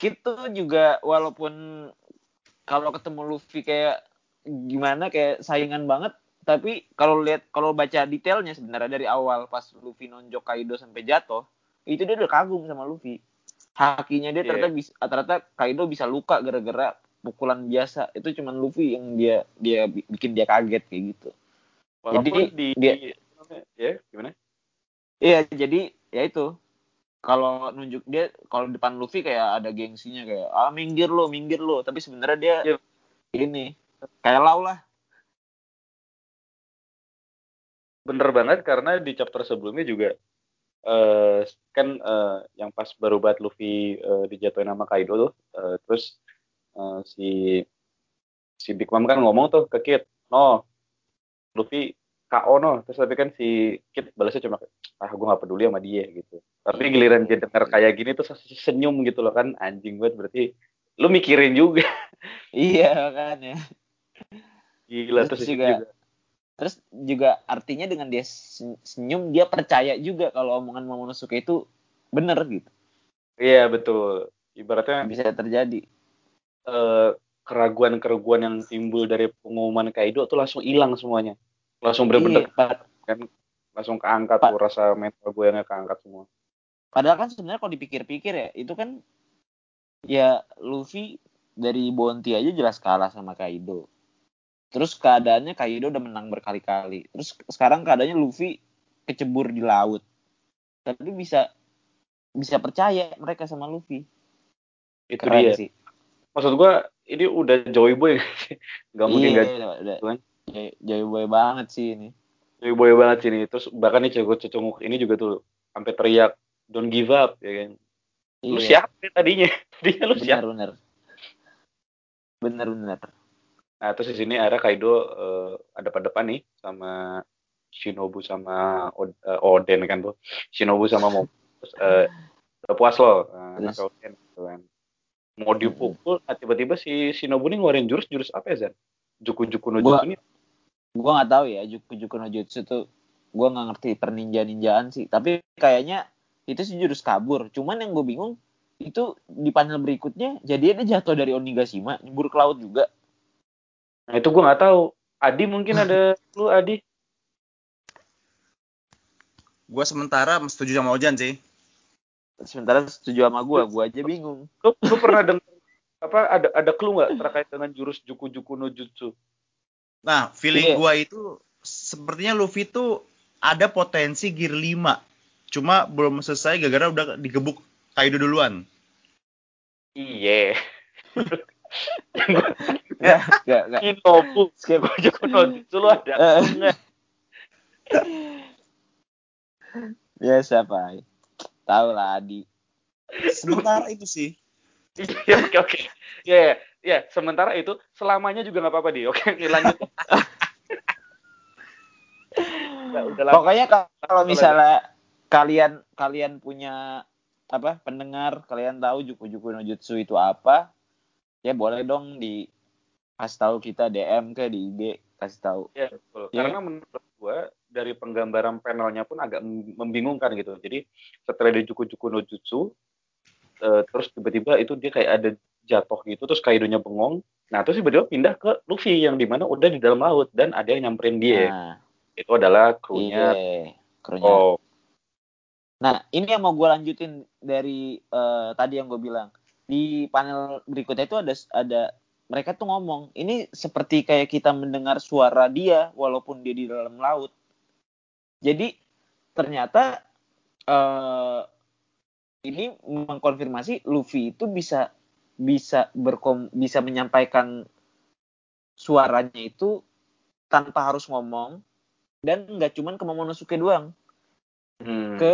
Gitu juga walaupun kalau ketemu Luffy kayak gimana kayak saingan banget, tapi kalau lihat kalau baca detailnya sebenarnya dari awal pas Luffy nonjok Kaido sampai jatuh, itu dia udah kagum sama Luffy. Hakinya dia Iya. ternyata bisa ternyata Kaido bisa luka gara-gara pukulan biasa. Itu cuman Luffy yang dia dia bi- bikin dia kaget kayak gitu. Walaupun di, dia- ya gimana Iya, jadi ya itu. Kalau nunjuk dia kalau depan Luffy kayak ada gengsinya kayak ah minggir lo, minggir lo, tapi sebenarnya dia Iya. ini kayak lau lah. bener banget karena di chapter sebelumnya juga eh kan eh, yang pas baru banget Luffy eh, dijatuhin sama Kaido tuh eh, terus eh, si si Big Mom kan ngomong tuh ke Kid no Luffy KO no terus tapi kan si Kid balasnya cuma ah gue gak peduli sama dia gitu tapi giliran dia denger kayak gini tuh senyum gitu loh kan anjing banget berarti lu mikirin juga Iya kan ya. gila Terus terus juga- juga Terus juga artinya dengan dia sen- senyum dia percaya juga kalau omongan Momonosuke itu bener gitu. iya betul ibaratnya Bisa terjadi. eh, keraguan-keraguan yang timbul dari pengumuman Kaido tuh langsung hilang semuanya. Langsung bener-bener Iya, kan langsung keangkat Pa- tuh rasa mental gue yang keangkat semua. Padahal kan sebenarnya kalau dipikir-pikir ya, itu kan ya Luffy dari Bounty aja jelas kalah sama Kaido. Terus keadaannya Kaido udah menang berkali-kali. Terus sekarang keadaannya Luffy kecebur di laut. Tapi bisa bisa percaya mereka sama Luffy. Itu Keren dia. sih. Maksud gue ini udah Joy Boy nggak mungkin iya, gak udah. Tuan. Joy- boy banget sih ini. Joy Boy banget sih ini. Terus bahkan nih cewek cecunguk ini juga tuh sampai teriak don't give up ya kan. Lu Iya, siapa nih tadinya? Tadinya lu siapa? benar benar. Benar benar. Nah terus di sini akhirnya Kaido eh, ada pada depan nih sama Shinobu sama Od- eh, Oden kan tuh. Shinobu sama Momo. Terus eh, udah puas loh. Nah, Terus? anaknya Oden gitu kan. Mau dipukul, nah, tiba-tiba si Shinobu ini ngeluarin jurus-jurus apa ya Zan? Juku-juku no Gua- jutsu ini. gua nggak tahu ya Juku Juku no Jutsu tuh gua nggak ngerti perninja ninjaan sih tapi kayaknya itu sih jurus kabur cuman yang gue bingung itu di panel berikutnya jadi dia jatuh dari Onigashima nyebur ke laut juga Nah itu gue nggak tahu. Adi mungkin ada lu Adi. Gua sementara setuju sama Ojan sih. Sementara setuju sama gua gua aja bingung Lu, lu pernah dengar apa ada ada clue nggak terkait dengan jurus juku-juku no jutsu? Nah, feeling Iya. gua itu sepertinya Luffy tuh ada potensi gear 5. Cuma belum selesai gara-gara udah digebuk Kaido duluan. Iya. Nggak, nggak. Shinobu, Skip. juku no jutsu lu ada Eh. enggak? Ya tahu lah Adi Sementara itu sih. Iya, oke oke. Ya, ya, ya. Sementara itu selamanya juga nggak apa-apa di. Oke, oke, lanjut. udah lama. Pokoknya ka- kalau misalnya kalian kalian punya apa pendengar kalian tahu Juku Juku no Jutsu itu apa ya boleh dong di kasih tahu kita DM ke di IG kasih tahu Ya, betul. Iya. Karena menurut gua dari penggambaran panelnya pun agak mem- membingungkan gitu. Jadi setelah dia juku-juku no jutsu, eh, terus tiba-tiba itu dia kayak ada jatuh gitu, terus Kaidonya bengong. Nah, terus tiba-tiba pindah ke Luffy yang di mana udah di dalam laut dan ada yang nyamperin dia. nah Itu adalah krunya. iya krunya Oh, nah ini yang mau gue lanjutin dari eh, tadi yang gue bilang di panel berikutnya itu ada ada mereka tuh ngomong ini seperti kayak kita mendengar suara dia walaupun dia di dalam laut jadi ternyata eh ini mengkonfirmasi Luffy itu bisa bisa berkom bisa menyampaikan suaranya itu tanpa harus ngomong dan nggak cuman ke Momonosuke doang hmm. ke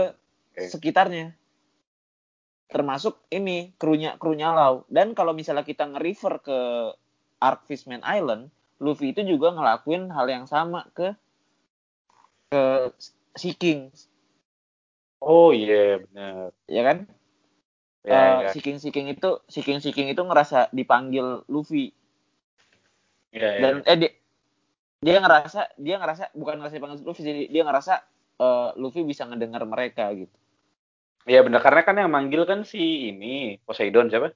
Oke. sekitarnya termasuk ini krunya krunya Lau dan kalau misalnya kita nge-refer ke Arc Fishman Island Luffy itu juga ngelakuin hal yang sama ke ke Sea King Oh iya, benar. ya kan Ya, eh, ya. si King si King itu si King si King itu ngerasa dipanggil Luffy Ya, ya. dan eh dia, dia ngerasa dia ngerasa bukan ngerasa dipanggil Luffy sih dia ngerasa eh, Luffy bisa ngedengar mereka gitu Iya benar karena kan yang manggil kan si ini Poseidon siapa?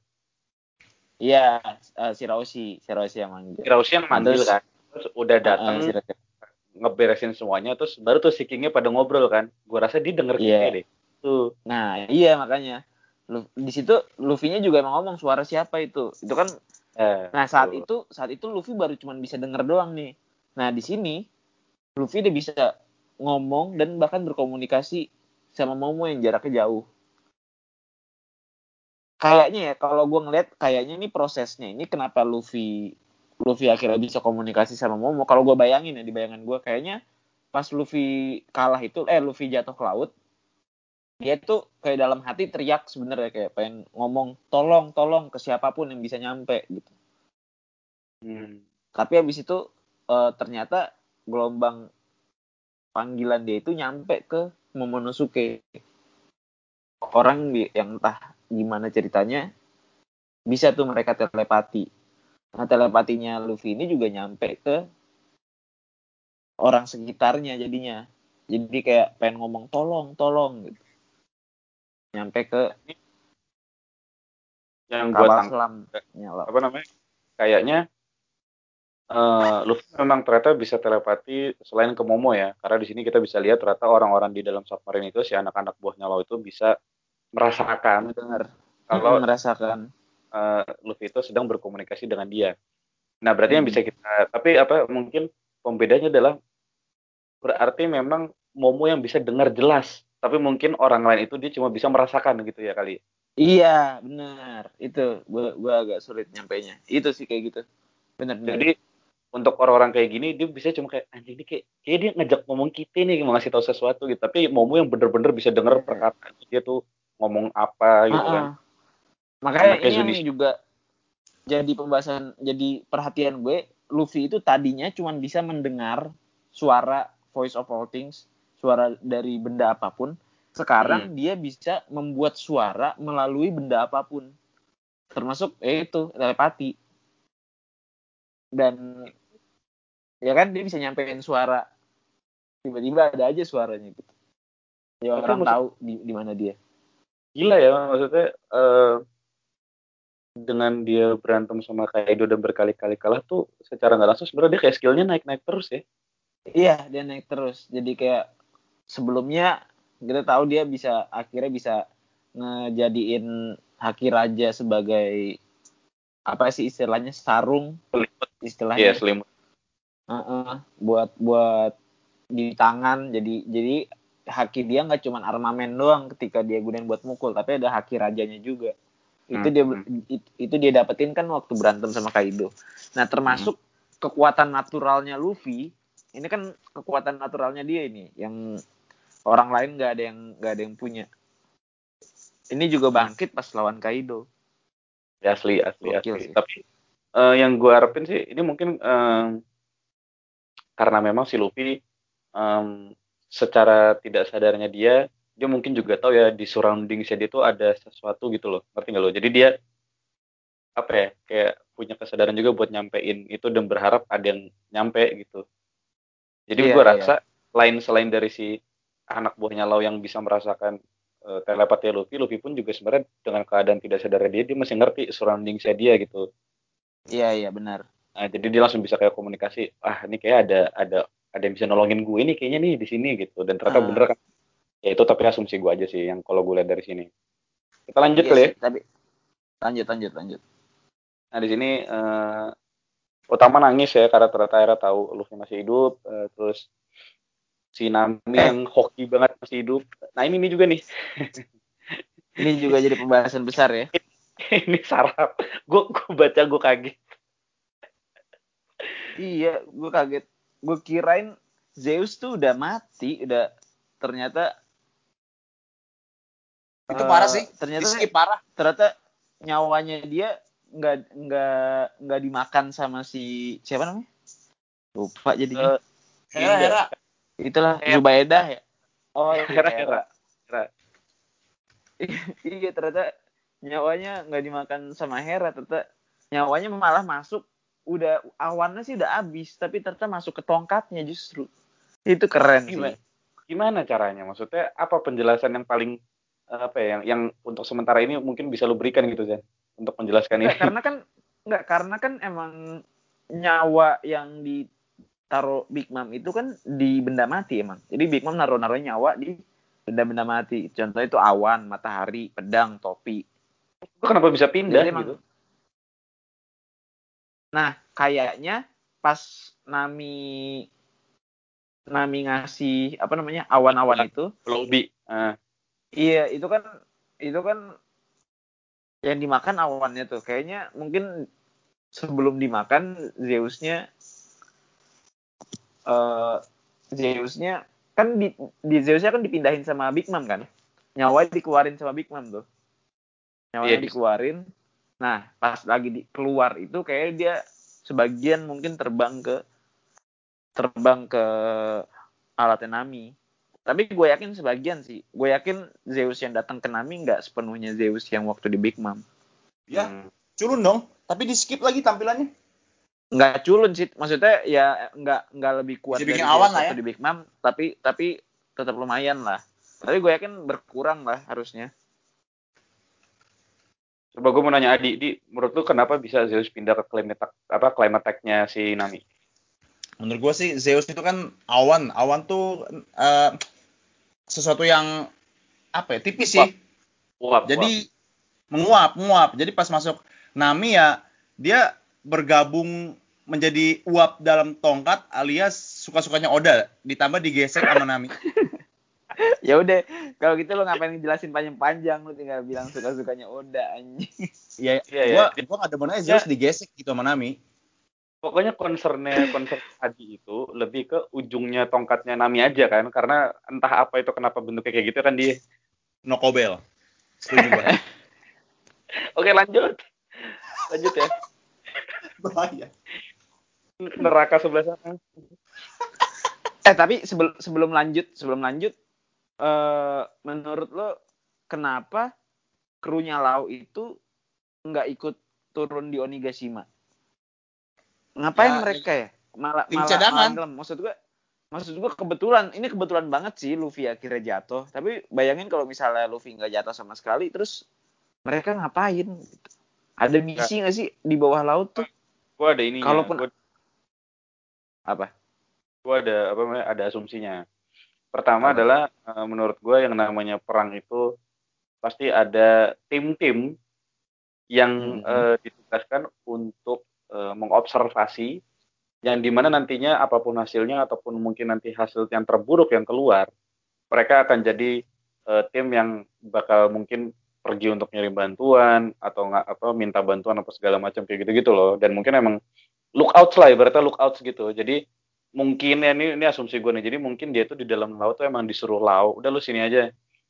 iya eh, si Roshi si Roshi yang manggil Kirausi yang manggil Terus- kan. Terus udah datang si Roshi. Ngeberesin semuanya terus baru tuh si Kingnya pada ngobrol kan. Gua rasa dia denger. Kingnya deh. Tuh. nah iya makanya Lu- di situ Luffy-nya juga emang ngomong suara siapa itu itu kan Eh, Nah saat tuh. itu saat itu Luffy baru cuma bisa denger doang nih. Nah di sini Luffy udah bisa ngomong dan bahkan berkomunikasi sama Momo yang jaraknya jauh. Kayaknya ya kalau gue ngeliat kayaknya ini prosesnya ini kenapa Luffy Luffy akhirnya bisa komunikasi sama Momo. Kalau gue bayangin ya di bayangan gue kayaknya pas Luffy kalah itu eh Luffy jatuh ke laut dia tuh kayak dalam hati teriak sebenarnya kayak pengen ngomong tolong tolong ke siapa pun yang bisa nyampe gitu. Hmm. tapi habis itu eh, ternyata gelombang panggilan dia itu nyampe ke Momonosuke orang yang entah gimana ceritanya bisa tuh mereka telepati nah telepatinya Luffy ini juga nyampe ke orang sekitarnya jadinya. Jadi kayak pengen ngomong tolong tolong gitu. Nyampe ke Yang tangkap selam nyala. apa namanya? Kayaknya eh Luffy memang ternyata bisa telepati selain ke Momo ya. Karena di sini kita bisa lihat ternyata orang-orang di dalam submarine itu si anak-anak buahnya Law itu bisa merasakan. Dengar kalau merasakan eh, Luffy itu sedang berkomunikasi dengan dia. Nah, berarti yang Hmm. bisa kita tapi apa mungkin pembedanya adalah berarti memang Momo yang bisa dengar jelas, tapi mungkin orang lain itu dia cuma bisa merasakan gitu ya kali. Iya, benar. Itu gua gua agak sulit nyampainya. Itu sih kayak gitu. Benar. Jadi untuk orang-orang kayak gini dia bisa cuma kayak anjing ini kayak, kayak dia ngajak ngomong kita nih mau ngasih tahu sesuatu gitu. Tapi Momo yang bener-bener bisa dengar Iya. perkataan dia tuh ngomong apa gitu Ah, kan. Makanya ini yang juga jadi pembahasan, jadi perhatian gue. Luffy itu tadinya cuma bisa mendengar suara voice of all things, suara dari benda apa pun. Sekarang dia bisa membuat suara melalui benda apa pun, termasuk eh, itu telepati. Dan ya kan dia bisa nyampein suara tiba-tiba ada aja suaranya gitu. Ya orang maksud- tahu di di mana dia. Gila ya maksudnya eh, dengan dia berantem sama Kaido dan berkali-kali kalah tuh secara nggak langsung sebenarnya dia kayak skillnya naik-naik terus ya. Iya, dia naik terus. Jadi kayak sebelumnya kita tahu dia bisa akhirnya bisa ngejadiin Haki Raja sebagai apa sih istilahnya sarung Selimut. istilahnya Iya selimut. Heeh, buat buat di tangan jadi jadi haki dia nggak cuman armamen doang ketika dia gunain buat mukul tapi ada haki rajanya juga itu Hmm, dia it- itu dia dapetin kan waktu berantem sama Kaido nah termasuk Hmm. kekuatan naturalnya Luffy ini kan kekuatan naturalnya dia ini yang orang lain nggak ada yang nggak ada yang punya ini juga bangkit pas lawan Kaido Ya, asli asli Gokil asli. sih. Tapi eh, yang gue harapin sih ini mungkin eh, karena memang si Luffy em, secara tidak sadarnya dia dia mungkin juga tahu ya di surroundingsnya dia tuh ada sesuatu gitu loh ngerti nggak lo jadi dia apa ya kayak punya kesadaran juga buat nyampein itu dan berharap ada yang nyampe gitu jadi Iya, gue iya. rasa lain selain dari si anak buahnya Lau yang bisa merasakan uh, telepati Luffy Luffy pun juga sebenarnya dengan keadaan tidak sadar dia dia masih ngerti surroundingsnya dia gitu iya iya benar Nah, jadi dia langsung bisa kayak komunikasi, ah ini kayak ada ada ada yang bisa nolongin gue nih kayaknya nih di sini gitu. Dan ternyata Ah. bener kan. Ya itu tapi asumsi gue aja sih yang kalau gue lihat dari sini. Kita lanjut Iya kali ya. tapi lanjut lanjut lanjut Nah di sini eh, utama nangis ya karena ternyata Era tahu Luffy masih hidup. eh, terus si Nami Eh. yang hoki banget masih hidup. Nah ini nih juga nih. ini juga jadi pembahasan besar ya ini sarap. Gue gue baca gue kaget. Iya, gue kaget. Gue kirain Zeus tuh udah mati, udah ternyata Itu eh, parah sih. Ternyata Di skip parah. ternyata nyawanya dia nggak nggak nggak dimakan sama si siapa namanya? Lupa jadinya. Eh, Hera. Hera. Itulah Hera. Zubaedah ya. Oh, iya, Hera, Hera. Hera. Hera. iya ternyata nyawanya nggak dimakan sama Hera tetap nyawanya malah masuk udah awannya sih udah habis tapi ternyata masuk ke tongkatnya justru itu keren Gimana? sih Gimana caranya? Maksudnya apa penjelasan yang paling eh, apa ya yang yang untuk sementara ini mungkin bisa lu berikan gitu Zen untuk menjelaskan ini. Nggak, karena kan nggak karena kan emang nyawa yang ditaruh Big Mom itu kan di benda mati emang jadi Big Mom naruh naruh nyawa di benda-benda mati contohnya itu awan matahari pedang topi Lu kenapa bisa pindah Jadi emang- gitu? Nah, kayaknya pas Nami Nami ngasih apa namanya awan-awan itu, Lobby. Ah, iya itu kan itu kan yang dimakan awannya tuh. Kayaknya mungkin sebelum dimakan Zeusnya eh Zeusnya kan di, di Zeusnya kan dipindahin sama Big Mom kan, nyawanya dikeluarin sama Big Mom tuh, nyawanya di- dikeluarin. Nah, pas lagi di, keluar itu kayak dia sebagian mungkin terbang ke terbang ke alatnya Nami. Tapi gue yakin sebagian sih. Gue yakin Zeus yang datang ke Nami nggak sepenuhnya Zeus yang waktu di Big Mom. Ya, hmm. culun dong. Tapi di skip lagi tampilannya. Nggak culun sih. Maksudnya ya nggak nggak lebih kuat Bisa dari awan lah ya. waktu di Big Mom. Tapi tapi tetap lumayan lah. Tapi gue yakin berkurang lah harusnya. Coba gue mau nanya Adi, Di, menurut lu kenapa bisa Zeus pindah ke climate apa climate attack-nya si Nami? Menurut gue sih Zeus itu kan awan. Awan tuh eh, sesuatu yang apa ya? Tipis sih. Uap, Jadi menguap, menguap. Jadi pas masuk Nami ya dia bergabung menjadi uap dalam tongkat alias suka-sukanya Oda ditambah digesek sama Nami. ya udah kalau gitu lo ngapain ngejelasin panjang-panjang lo tinggal bilang suka-sukanya Oda anjing. Iya, Iya, gua iya. gua nggak demen aja Zeus digesek gitu sama Nami. Pokoknya concernnya concern Adi itu lebih ke ujungnya tongkatnya Nami aja kan, karena entah apa itu kenapa bentuknya kayak gitu kan dia. No Kobel. Setuju gua. Oke lanjut, lanjut ya. Bahaya. Neraka sebelah sana. Eh tapi sebelum sebelum lanjut sebelum lanjut eh menurut lo kenapa krunya Lau itu nggak ikut turun di Onigashima? Ngapain Ya, mereka ya? Malah tim malah, cadangan. malah. Maksud gua maksud gua kebetulan ini kebetulan banget sih Luffy akhirnya jatuh. Tapi bayangin kalau misalnya Luffy nggak jatuh sama sekali terus mereka ngapain? gitu. Ada misi nggak sih di bawah laut tuh? Gue ada ininya. Kalaupun- Gua- Apa? gue ada apa namanya ada asumsinya. Pertama Apa? adalah eh, menurut gue yang namanya perang itu pasti ada tim-tim yang Mhm. eh, ditugaskan untuk eh, mengobservasi yang di mana nantinya apa pun hasilnya ataupun mungkin nanti hasil yang terburuk yang keluar mereka akan jadi eh, tim yang bakal mungkin pergi untuk nyari bantuan atau nggak apa minta bantuan apa segala macam kayak gitu-gitu loh. Dan mungkin emang lookouts lah ibaratnya lookouts gitu. Jadi mungkin ya ini ini asumsi gue nih jadi mungkin dia tuh di dalam laut tuh emang disuruh laut udah lu sini aja.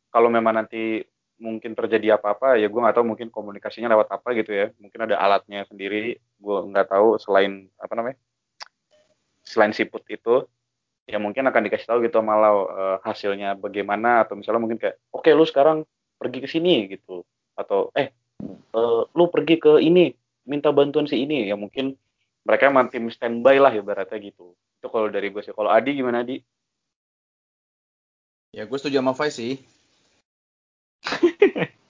Kalau memang nanti mungkin terjadi apa-apa ya gue nggak tahu mungkin komunikasinya lewat apa gitu ya. Mungkin ada alatnya sendiri gue nggak tahu selain apa namanya selain siput itu ya mungkin akan dikasih tahu gitu sama Lau eh, hasilnya bagaimana atau misalnya mungkin kayak oke lu sekarang pergi ke sini gitu. Atau eh eh, lu pergi ke ini minta bantuan si ini. Ya mungkin mereka emang tim standby lah ibaratnya gitu. Itu kalau dari gue sih. Kalau Adi gimana Adi? Ya gue setuju sama Faiz sih.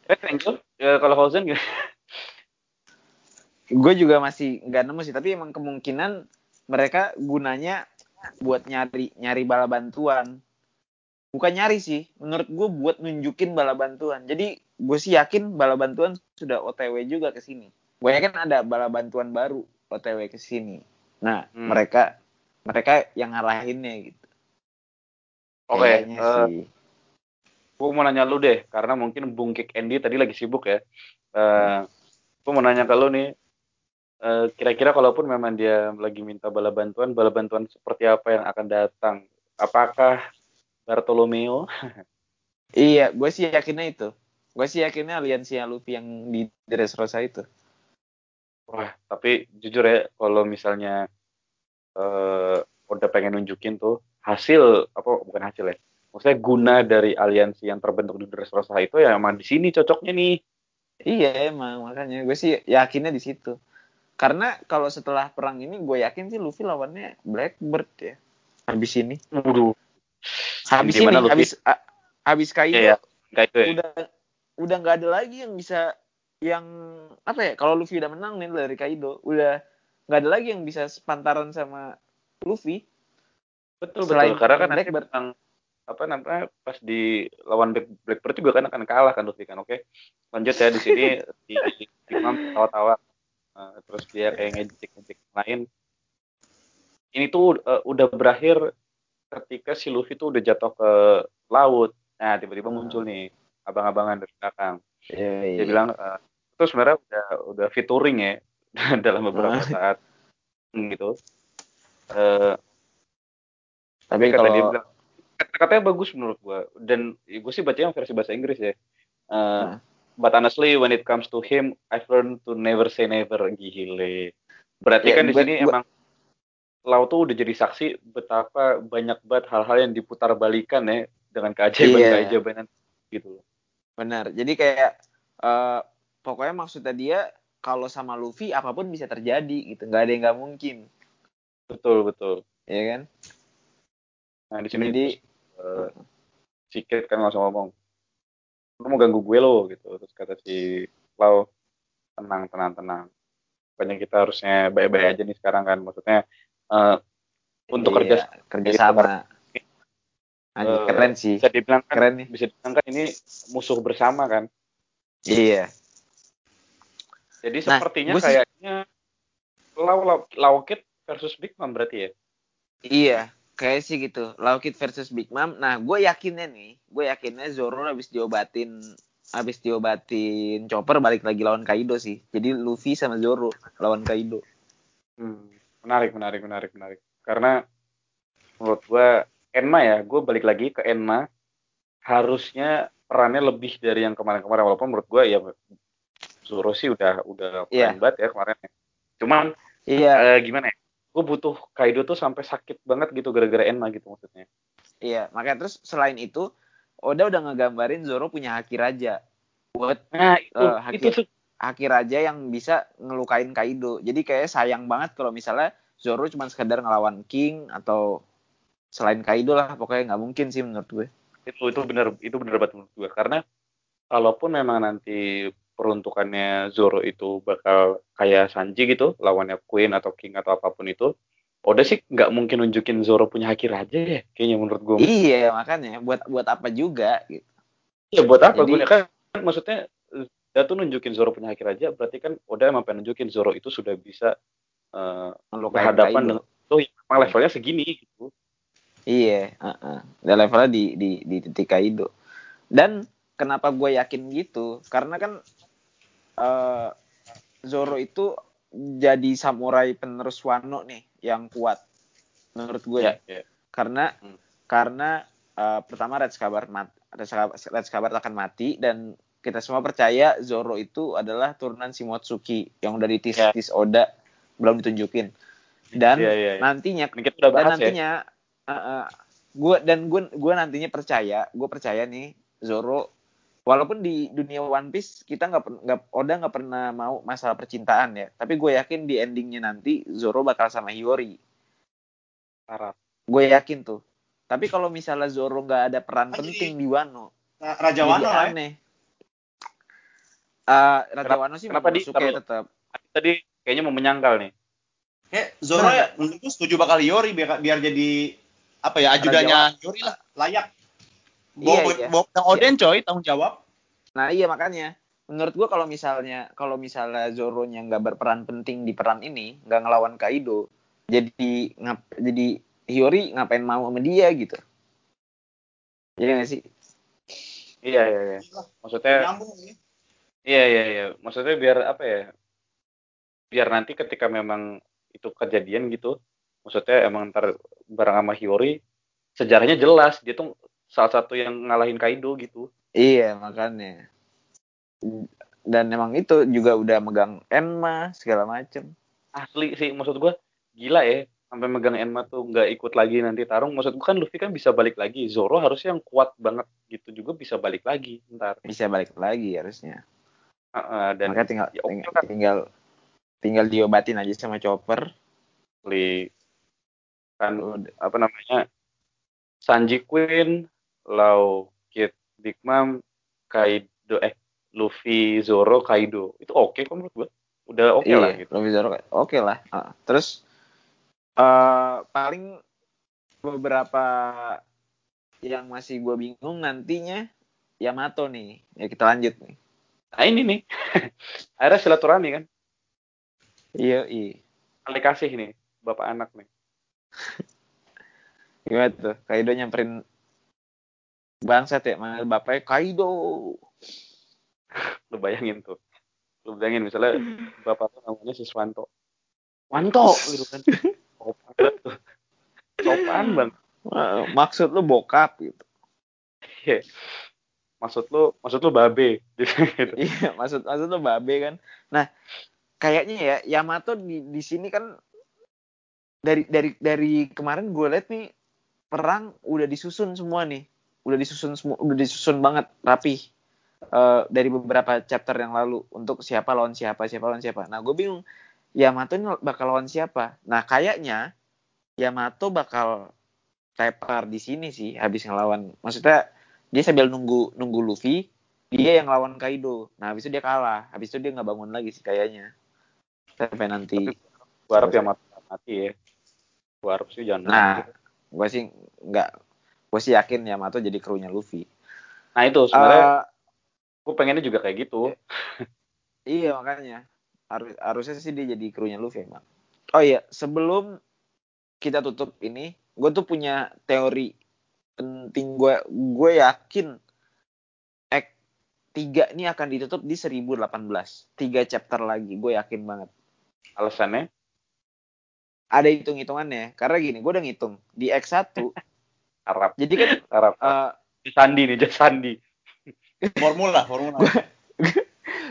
Eh Angel ya, kalau Hosen gimana? Gue juga masih nggak nemu sih tapi emang kemungkinan mereka gunanya buat nyari nyari bala bantuan. Bukan nyari sih menurut gue buat nunjukin bala bantuan. Jadi gue sih yakin bala bantuan sudah otw juga ke sini. Gue yakin ada bala bantuan baru otw ke sini. Nah Hmm. mereka mereka yang ngarahinnya gitu. Oke Kayaknya eh, sih gue mau nanya lu deh karena mungkin Bung Kick Andy tadi lagi sibuk ya. Eh gue mau nanya ke lu nih. Eh, kira-kira kalaupun memang dia lagi minta bala bantuan bala bantuan seperti apa yang akan datang? Apakah Bartolomeo? Iya gue sih yakinnya itu. Gue sih yakinnya aliansi Luffy yang di Dressrosa itu. Wah, tapi jujur ya, kalau misalnya eh udah pengen nunjukin tuh hasil apa bukan hasil ya, maksudnya guna dari aliansi yang terbentuk di Dressrosa itu ya emang di sini cocoknya nih. Iya emang makanya gue sih yakinnya di situ. Karena kalau setelah perang ini gue yakin sih Luffy lawannya Blackbird ya. Habis ini. Waduh. Habis Di ini Luffy? habis a- habis Kaido Iya, ya. Ya. udah udah nggak ada lagi yang bisa yang apa ya kalau Luffy udah menang nih dari Kaido udah nggak ada lagi yang bisa sepantaran sama Luffy Betul Selain betul. Karena kan nanti Blackbird. memang apa namanya pas di lawan Black- Blackbird juga kan akan kalah kan Luffy kan. Oke. Lanjut ya di sini di Imam tawa-tawa Eh, terus dia kayak ngejek-ngejek yang lain. Ini tuh eh, udah berakhir ketika si Luffy tuh udah jatuh ke laut. Nah, tiba-tiba muncul nih abang-abangan dari belakang. Iya, Dia bilang eh, itu sebenarnya udah udah featuring ya dalam beberapa Ah. saat gitu. Eh, tapi kata dia kalau bilang kata-katanya bagus menurut gua dan gue sih bacanya versi bahasa Inggris ya. Eh, Nah. But honestly when it comes to him I've learned to never say never gile. Berarti Ya, kan di sini emang Lau tuh udah jadi saksi betapa banyak banget hal-hal yang diputar balikan ya dengan keajaiban-keajaiban gitu loh. benar jadi kayak eh, pokoknya maksudnya dia kalau sama Luffy apa pun bisa terjadi gitu nggak ada yang nggak mungkin Betul betul. ya kan Nah di sini Jadi- eh, si Kate kan langsung ngomong, lu mau ganggu gue lo gitu. Terus kata si Lau, tenang tenang tenang. Pokoknya kita harusnya baik-baik aja nih sekarang kan. Maksudnya eh, untuk kerja Iya, kerjasama Anjing, Eh, keren sih bisa dibilang kan keren nih bisa dibilang kan ini musuh bersama kan. iya Jadi Nah, sepertinya sih- kayaknya Lau Lau Lau Kid versus Big Mom berarti ya. Iya, kayak sih gitu. Laukit versus Big Mom. Nah, gue yakinnya nih, gue yakinnya Zoro habis diobatin, habis diobatin Chopper balik lagi lawan Kaido sih. Jadi Luffy sama Zoro lawan Kaido. Hmm, menarik, menarik, menarik, menarik. Karena menurut gua Enma ya, gue balik lagi ke Enma harusnya perannya lebih dari yang kemarin-kemarin walaupun menurut gua ya Zoro sih udah udah Iya. keren banget ya kemarin. Cuman Iya, eh, gimana ya? Gue butuh Kaido tuh sampai sakit banget gitu gara-gara Enma gitu maksudnya. iya. Makanya terus selain itu, Oda udah ngegambarin Zoro punya haki raja. Buat Nah, itu Eh, Haki- itu tuh haki raja yang bisa ngelukain Kaido. Jadi kayak sayang banget kalau misalnya Zoro cuma sekedar ngelawan King atau selain Kaido lah. Pokoknya nggak mungkin sih menurut gue. itu itu benar itu benar banget menurut gue karena kalaupun memang nanti peruntukannya Zoro itu bakal kayak Sanji gitu lawannya Queen atau King atau apa pun itu Oda sih nggak mungkin nunjukin Zoro punya haki raja ya kayaknya menurut gue Iya, makanya buat buat apa juga gitu. ya buat apa Jadi- gue kan maksudnya dia tuh nunjukin Zoro punya haki raja berarti kan Oda emang pengen nunjukin Zoro itu sudah bisa Ngelukain berhadapan dengan tuh emang levelnya segini gitu Iya, heeh. Dan levelnya di di di titik Kaido. Dan kenapa gue yakin gitu? Karena kan eh, Zoro itu jadi samurai penerus Wano nih yang kuat menurut gue. ya, ya. Karena Hmm. karena eh, pertama Red Scabbard mat Red Scabbard, Red Scabbard akan mati dan kita semua percaya Zoro itu adalah turunan Shimotsuki yang dari tis Ya. tis Oda belum ditunjukin. Dan Iya, iya, iya. nantinya kita udah dan bahas ya nantinya gue dan gue gue nantinya percaya gue percaya nih Zoro walaupun di dunia One Piece kita nggak nggak Oda nggak pernah mau masalah percintaan ya tapi gue yakin di endingnya nanti Zoro bakal sama Hiyori Parah. gue yakin tuh tapi kalau misalnya Zoro nggak ada peran Ah, penting di Wano Raja jadi Wano lah ya. aneh Eh, Raja Kenapa- Wano sih kenapa di- tetap tadi kayaknya mau menyangkal nih Kayak Zoro Nah. ya, menurut gue setuju bakal Yori biar biar jadi apa ya ajudannya Yori lah layak. Bawa, Iya, iya. bawa tanggung Oden coy, tanggung jawab. Nah iya makanya menurut gua kalau misalnya kalau misalnya Zoro-nya nggak berperan penting di peran ini nggak ngelawan Kaido jadi ngap jadi Hiyori ngapain mau sama dia gitu Iya gak sih iya iya iya maksudnya Nyambung ini. Iya iya iya, maksudnya biar apa ya? Biar nanti ketika memang itu kejadian gitu, maksudnya emang ntar bareng sama Hiyori, sejarahnya jelas dia tuh salah satu yang ngalahin Kaido gitu. iya makanya dan emang itu juga udah megang Enma segala macem Asli sih, maksud gua gila ya, sampai megang Enma tuh nggak ikut lagi nanti tarung. Maksud gua kan Luffy kan bisa balik lagi, Zoro harusnya yang kuat banget gitu juga bisa balik lagi ntar. bisa balik lagi harusnya Heeh, dan Makanya tinggal ya tinggal, lah. tinggal tinggal diobatin aja sama Chopper. Li- kan apa namanya Sanji Queen, Lau Kid Big Mom, Kaido eh Luffy, Zoro, Kaido itu oke kok menurut gua udah oke lah Iya, gitu Luffy Zoro oke lah. Ah, terus eh paling beberapa yang masih gue bingung nantinya Yamato nih. Ya kita lanjut nih. nah ini nih akhirnya silaturahmi kan Iya, iya. kali kasih nih bapak anak nih Gimana tuh? Kaido nyamperin bangsat ya, manggil bapaknya Kaido. lu bayangin tuh lu bayangin misalnya bapak tuh namanya Siswanto Wanto gitu kan sopan tuh sopan banget Maksud lu bokap gitu. Iya. maksud lu maksud lu babe gitu, gitu. Iya, maksud maksud lu babe kan. Nah, kayaknya ya Yamato di di sini kan dari dari dari kemarin gue liat nih perang udah disusun semua nih. Udah disusun udah disusun banget rapi. Eh, dari beberapa chapter yang lalu untuk siapa lawan siapa, siapa lawan siapa. Nah, gue bingung Yamato ini bakal lawan siapa. Nah, kayaknya Yamato bakal tepar di sini sih habis ngelawan. Maksudnya dia sambil nunggu nunggu Luffy, dia yang lawan Kaido. Nah, habis itu dia kalah. Habis itu dia nggak bangun lagi sih kayaknya. Sampai nanti. gua harap ya mati, ya gua harap sih jangan Nah, gue sih nggak. Gue sih yakin Yamato jadi krunya Luffy. nah itu sebenarnya Eh, gua pengennya juga kayak gitu iya makanya. Harus harusnya sih dia jadi krunya Luffy emang. Oh iya, sebelum kita tutup ini, gue tuh punya teori penting gue. Gue yakin Act 3 ini akan ditutup di 1018. Tiga chapter lagi, gue yakin banget. alasannya Ada hitung-hitungannya. Karena gini, gue udah ngitung. Di X1, harap jadi kan harap eh, Sandi nih Jas Sandi Formula, formula.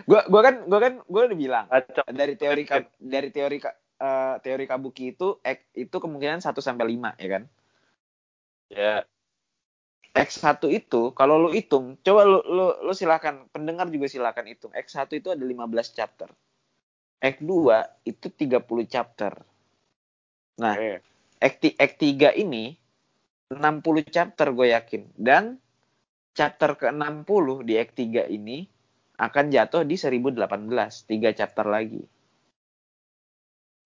gue gua kan gue kan gue udah bilang Acap. dari teori ka- dari teori ka- eh, teori kabuki itu X itu kemungkinan 1 sampai 5 ya kan. ya X1 itu kalau lu hitung, coba lu lu lu silakan pendengar juga silakan hitung. X1 itu ada 15 chapter. X2 itu 30 chapter. Nah, X, X3 ini 60 chapter gue yakin dan chapter ke-60 di X3 ini akan jatuh di 1018, 3 chapter lagi.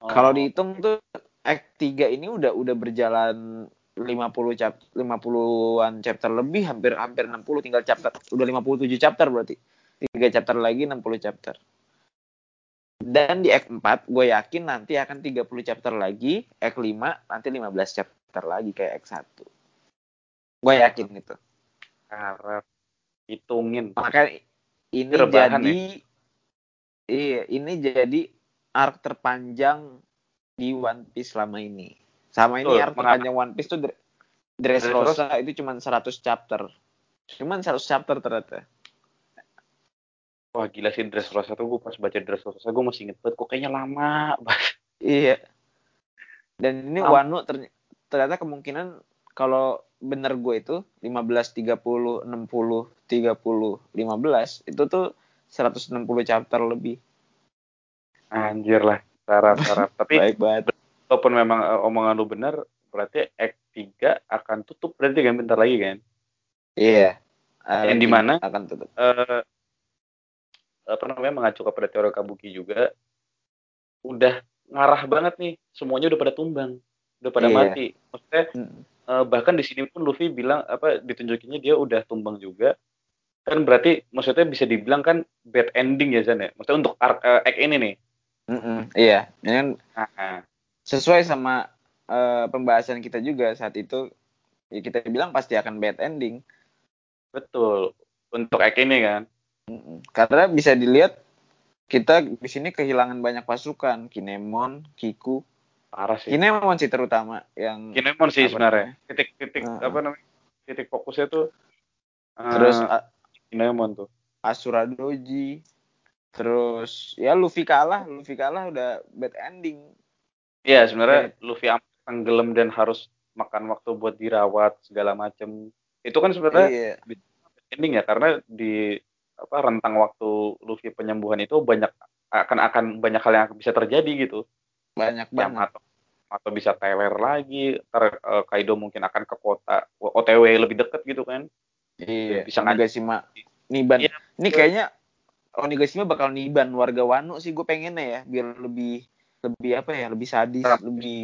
Oh, Kalau dihitung tuh Act 3 ini udah udah berjalan 50 chap 50-an chapter lebih hampir hampir 60 tinggal chapter udah 57 chapter berarti. 3 chapter lagi 60 chapter. Dan di Act 4 gue yakin nanti akan 30 chapter lagi, Act 5 nanti 15 chapter lagi kayak Act 1. Gue yakin itu. harap hitungin Makanya ini Rebahan jadi iya, ini jadi arc terpanjang di One Piece selama ini. Sama ini arc terpanjang One Piece tuh Dre- Dressrosa itu cuma 100 chapter. Cuman 100 chapter ternyata. wah gila sih Dressrosa tuh gue pas baca Dressrosa gue masih inget banget kok kayaknya lama banget Iya. Dan ini Am- Wano terny- ternyata kemungkinan kalau bener gue itu 15 30 60 30 15 itu tuh 160 chapter lebih. anjir lah harap tapi Baik banget. walaupun memang eh, omongan lu benar berarti Act 3 akan tutup berarti kan bentar lagi kan Iya. Yang di mana? akan tutup. eh apa namanya mengacu kepada teori kabuki juga udah ngarah banget nih semuanya udah pada tumbang udah pada Iya. mati. Maksudnya Mm. eh, bahkan di sini pun Luffy bilang apa ditunjukinnya dia udah tumbang juga. Kan berarti maksudnya bisa dibilang kan bad ending ya Zan ya? Maksudnya untuk arc eh, act ini nih. Mm-mm, iya, ini kan sesuai sama eh, pembahasan kita juga saat itu ya kita bilang pasti akan bad ending. Betul. Untuk act ini kan. Mm-mm. karena bisa dilihat kita di sini kehilangan banyak pasukan. Kinemon, Kiku, parah sih. Kinemon sih terutama yang Kinemon sih sebenarnya. titik-titik Heeh. apa namanya? Titik fokusnya tuh eh, terus A- Kinemon tuh. Asura Doji, terus ya Luffy kalah, Luffy kalah udah bad ending. Iya sebenarnya Luffy am- tenggelam dan harus makan waktu buat dirawat segala macem. Itu kan sebenarnya Iya, ending ya karena di apa rentang waktu Luffy penyembuhan itu banyak akan akan banyak hal yang bisa terjadi gitu banyak banget. atau atau bisa teler lagi ntar eh, Kaido mungkin akan ke kota OTW lebih deket gitu kan? Iya bisa Onigashima. Niban. Iya. ini kayaknya Onigashima bakal Niban warga Wano sih gue pengennya ya biar lebih lebih apa ya lebih sadis Tragis. lebih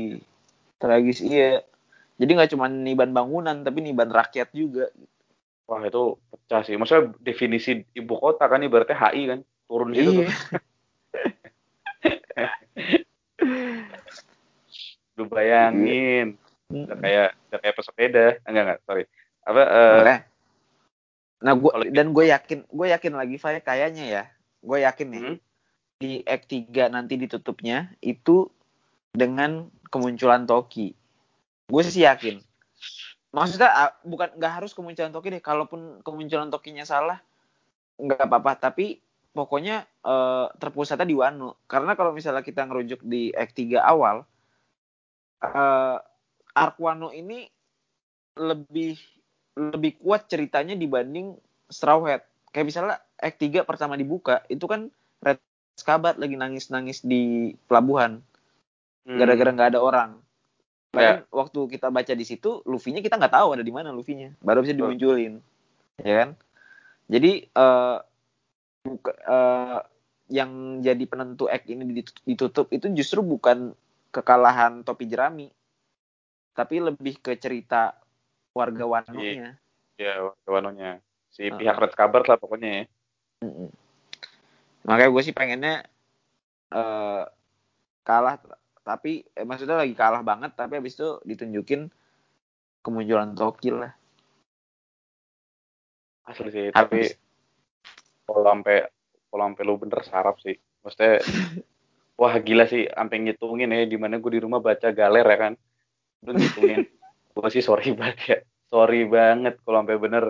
tragis. Iya. Jadi nggak cuma Niban bangunan tapi Niban rakyat juga. Wah itu pecah sih. Maksudnya definisi ibu kota kan ibaratnya HI kan turun situ. Iya. tuh lu bayangin udah kayak udah kayak pesepeda enggak enggak sorry apa eh, Makanya. Nah, gua kalau- dan gue yakin, gue yakin lagi Faya kayaknya ya, gue yakin nih hmm, di Act 3 nanti ditutupnya itu dengan kemunculan Toki. Gue sih yakin. Maksudnya ah, bukan nggak harus kemunculan Toki deh. Kalaupun kemunculan Tokinya salah, nggak apa-apa. Tapi pokoknya eh, terpusatnya di Wano. Karena kalau misalnya kita ngerujuk di Act 3 awal, eh, Arc Wano ini lebih lebih kuat ceritanya dibanding Straw Hat. Kayak misalnya Act 3 pertama dibuka, itu kan Red Skabat lagi nangis-nangis di pelabuhan hmm, gara-gara nggak ada orang. Ya. Bahkan waktu kita baca di situ, Luffy-nya kita nggak tahu ada di mana Luffy-nya. Baru bisa dimunculin. Ya kan? Jadi eh buka, eh, yang jadi penentu act ini ditut- ditutup itu justru bukan kekalahan topi jerami, tapi lebih ke cerita warga Wano-nya. ya warga Wanonya si Ah. pihak Red Kabar lah pokoknya ya. Makanya gue sih pengennya eh kalah, tapi eh, maksudnya lagi kalah banget, tapi habis itu ditunjukin kemunculan Toki lah. asli sih Habis. tapi kalau sampai kalau sampai lu bener sarap sih. Maksudnya wah gila sih sampai ngitungin ya di mana gue di rumah baca galer ya kan. Lu ngitungin. Gue sih sorry banget ya sorry banget kalau sampai bener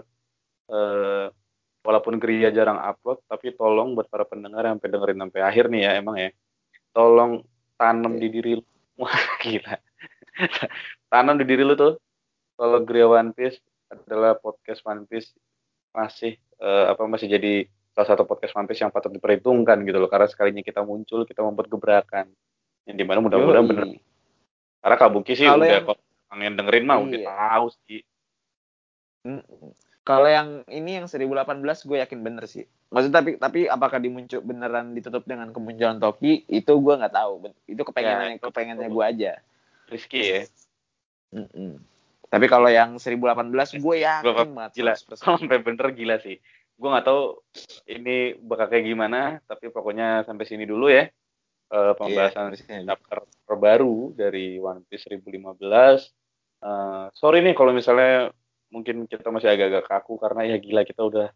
eh walaupun Gria jarang upload tapi tolong buat para pendengar yang sampai dengerin sampai akhir nih ya emang ya. Tolong tanam di diri lu. Wah gila. Tanam di diri lu tuh. Kalau Gria One Piece adalah podcast One Piece masih eh, apa masih jadi salah satu podcast One Piece yang patut diperhitungkan gitu loh karena sekalinya kita muncul kita membuat gebrakan yang di mana mudah-mudahan bener karena Kabuki sih Kalau udah yang- kok pengen dengerin mah udah Iya. tahu sih. Kalau yang ini yang 1018 gue yakin bener sih. Maksudnya tapi tapi apakah dimuncul beneran ditutup dengan kemunculan Toki itu gue nggak tahu. Itu kepengennya Ya, itu- kepengennya gue aja. Rizky ya Mm-mm. Tapi kalau yang 1018 gue yakin banget gila 100%. sampai bener gila sih gue nggak tahu ini bakal kayak gimana tapi pokoknya sampai sini dulu ya. Eh, pembahasan Iya, chapter terbaru dari One Piece 1015 Eh, sorry nih kalau misalnya mungkin kita masih agak-agak kaku karena ya gila kita udah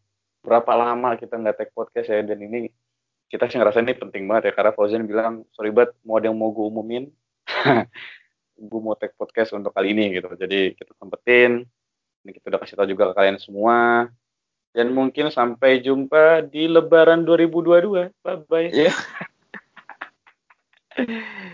berapa lama kita nggak take podcast ya dan ini kita sih ngerasa ini penting banget ya karena Fauzan bilang sorry banget mau ada yang mau gue umumin gue mau take podcast untuk kali ini gitu. Jadi kita sempetin ini kita udah kasih tahu juga ke kalian semua dan mungkin sampai jumpa di Lebaran 2022 bye bye Iya.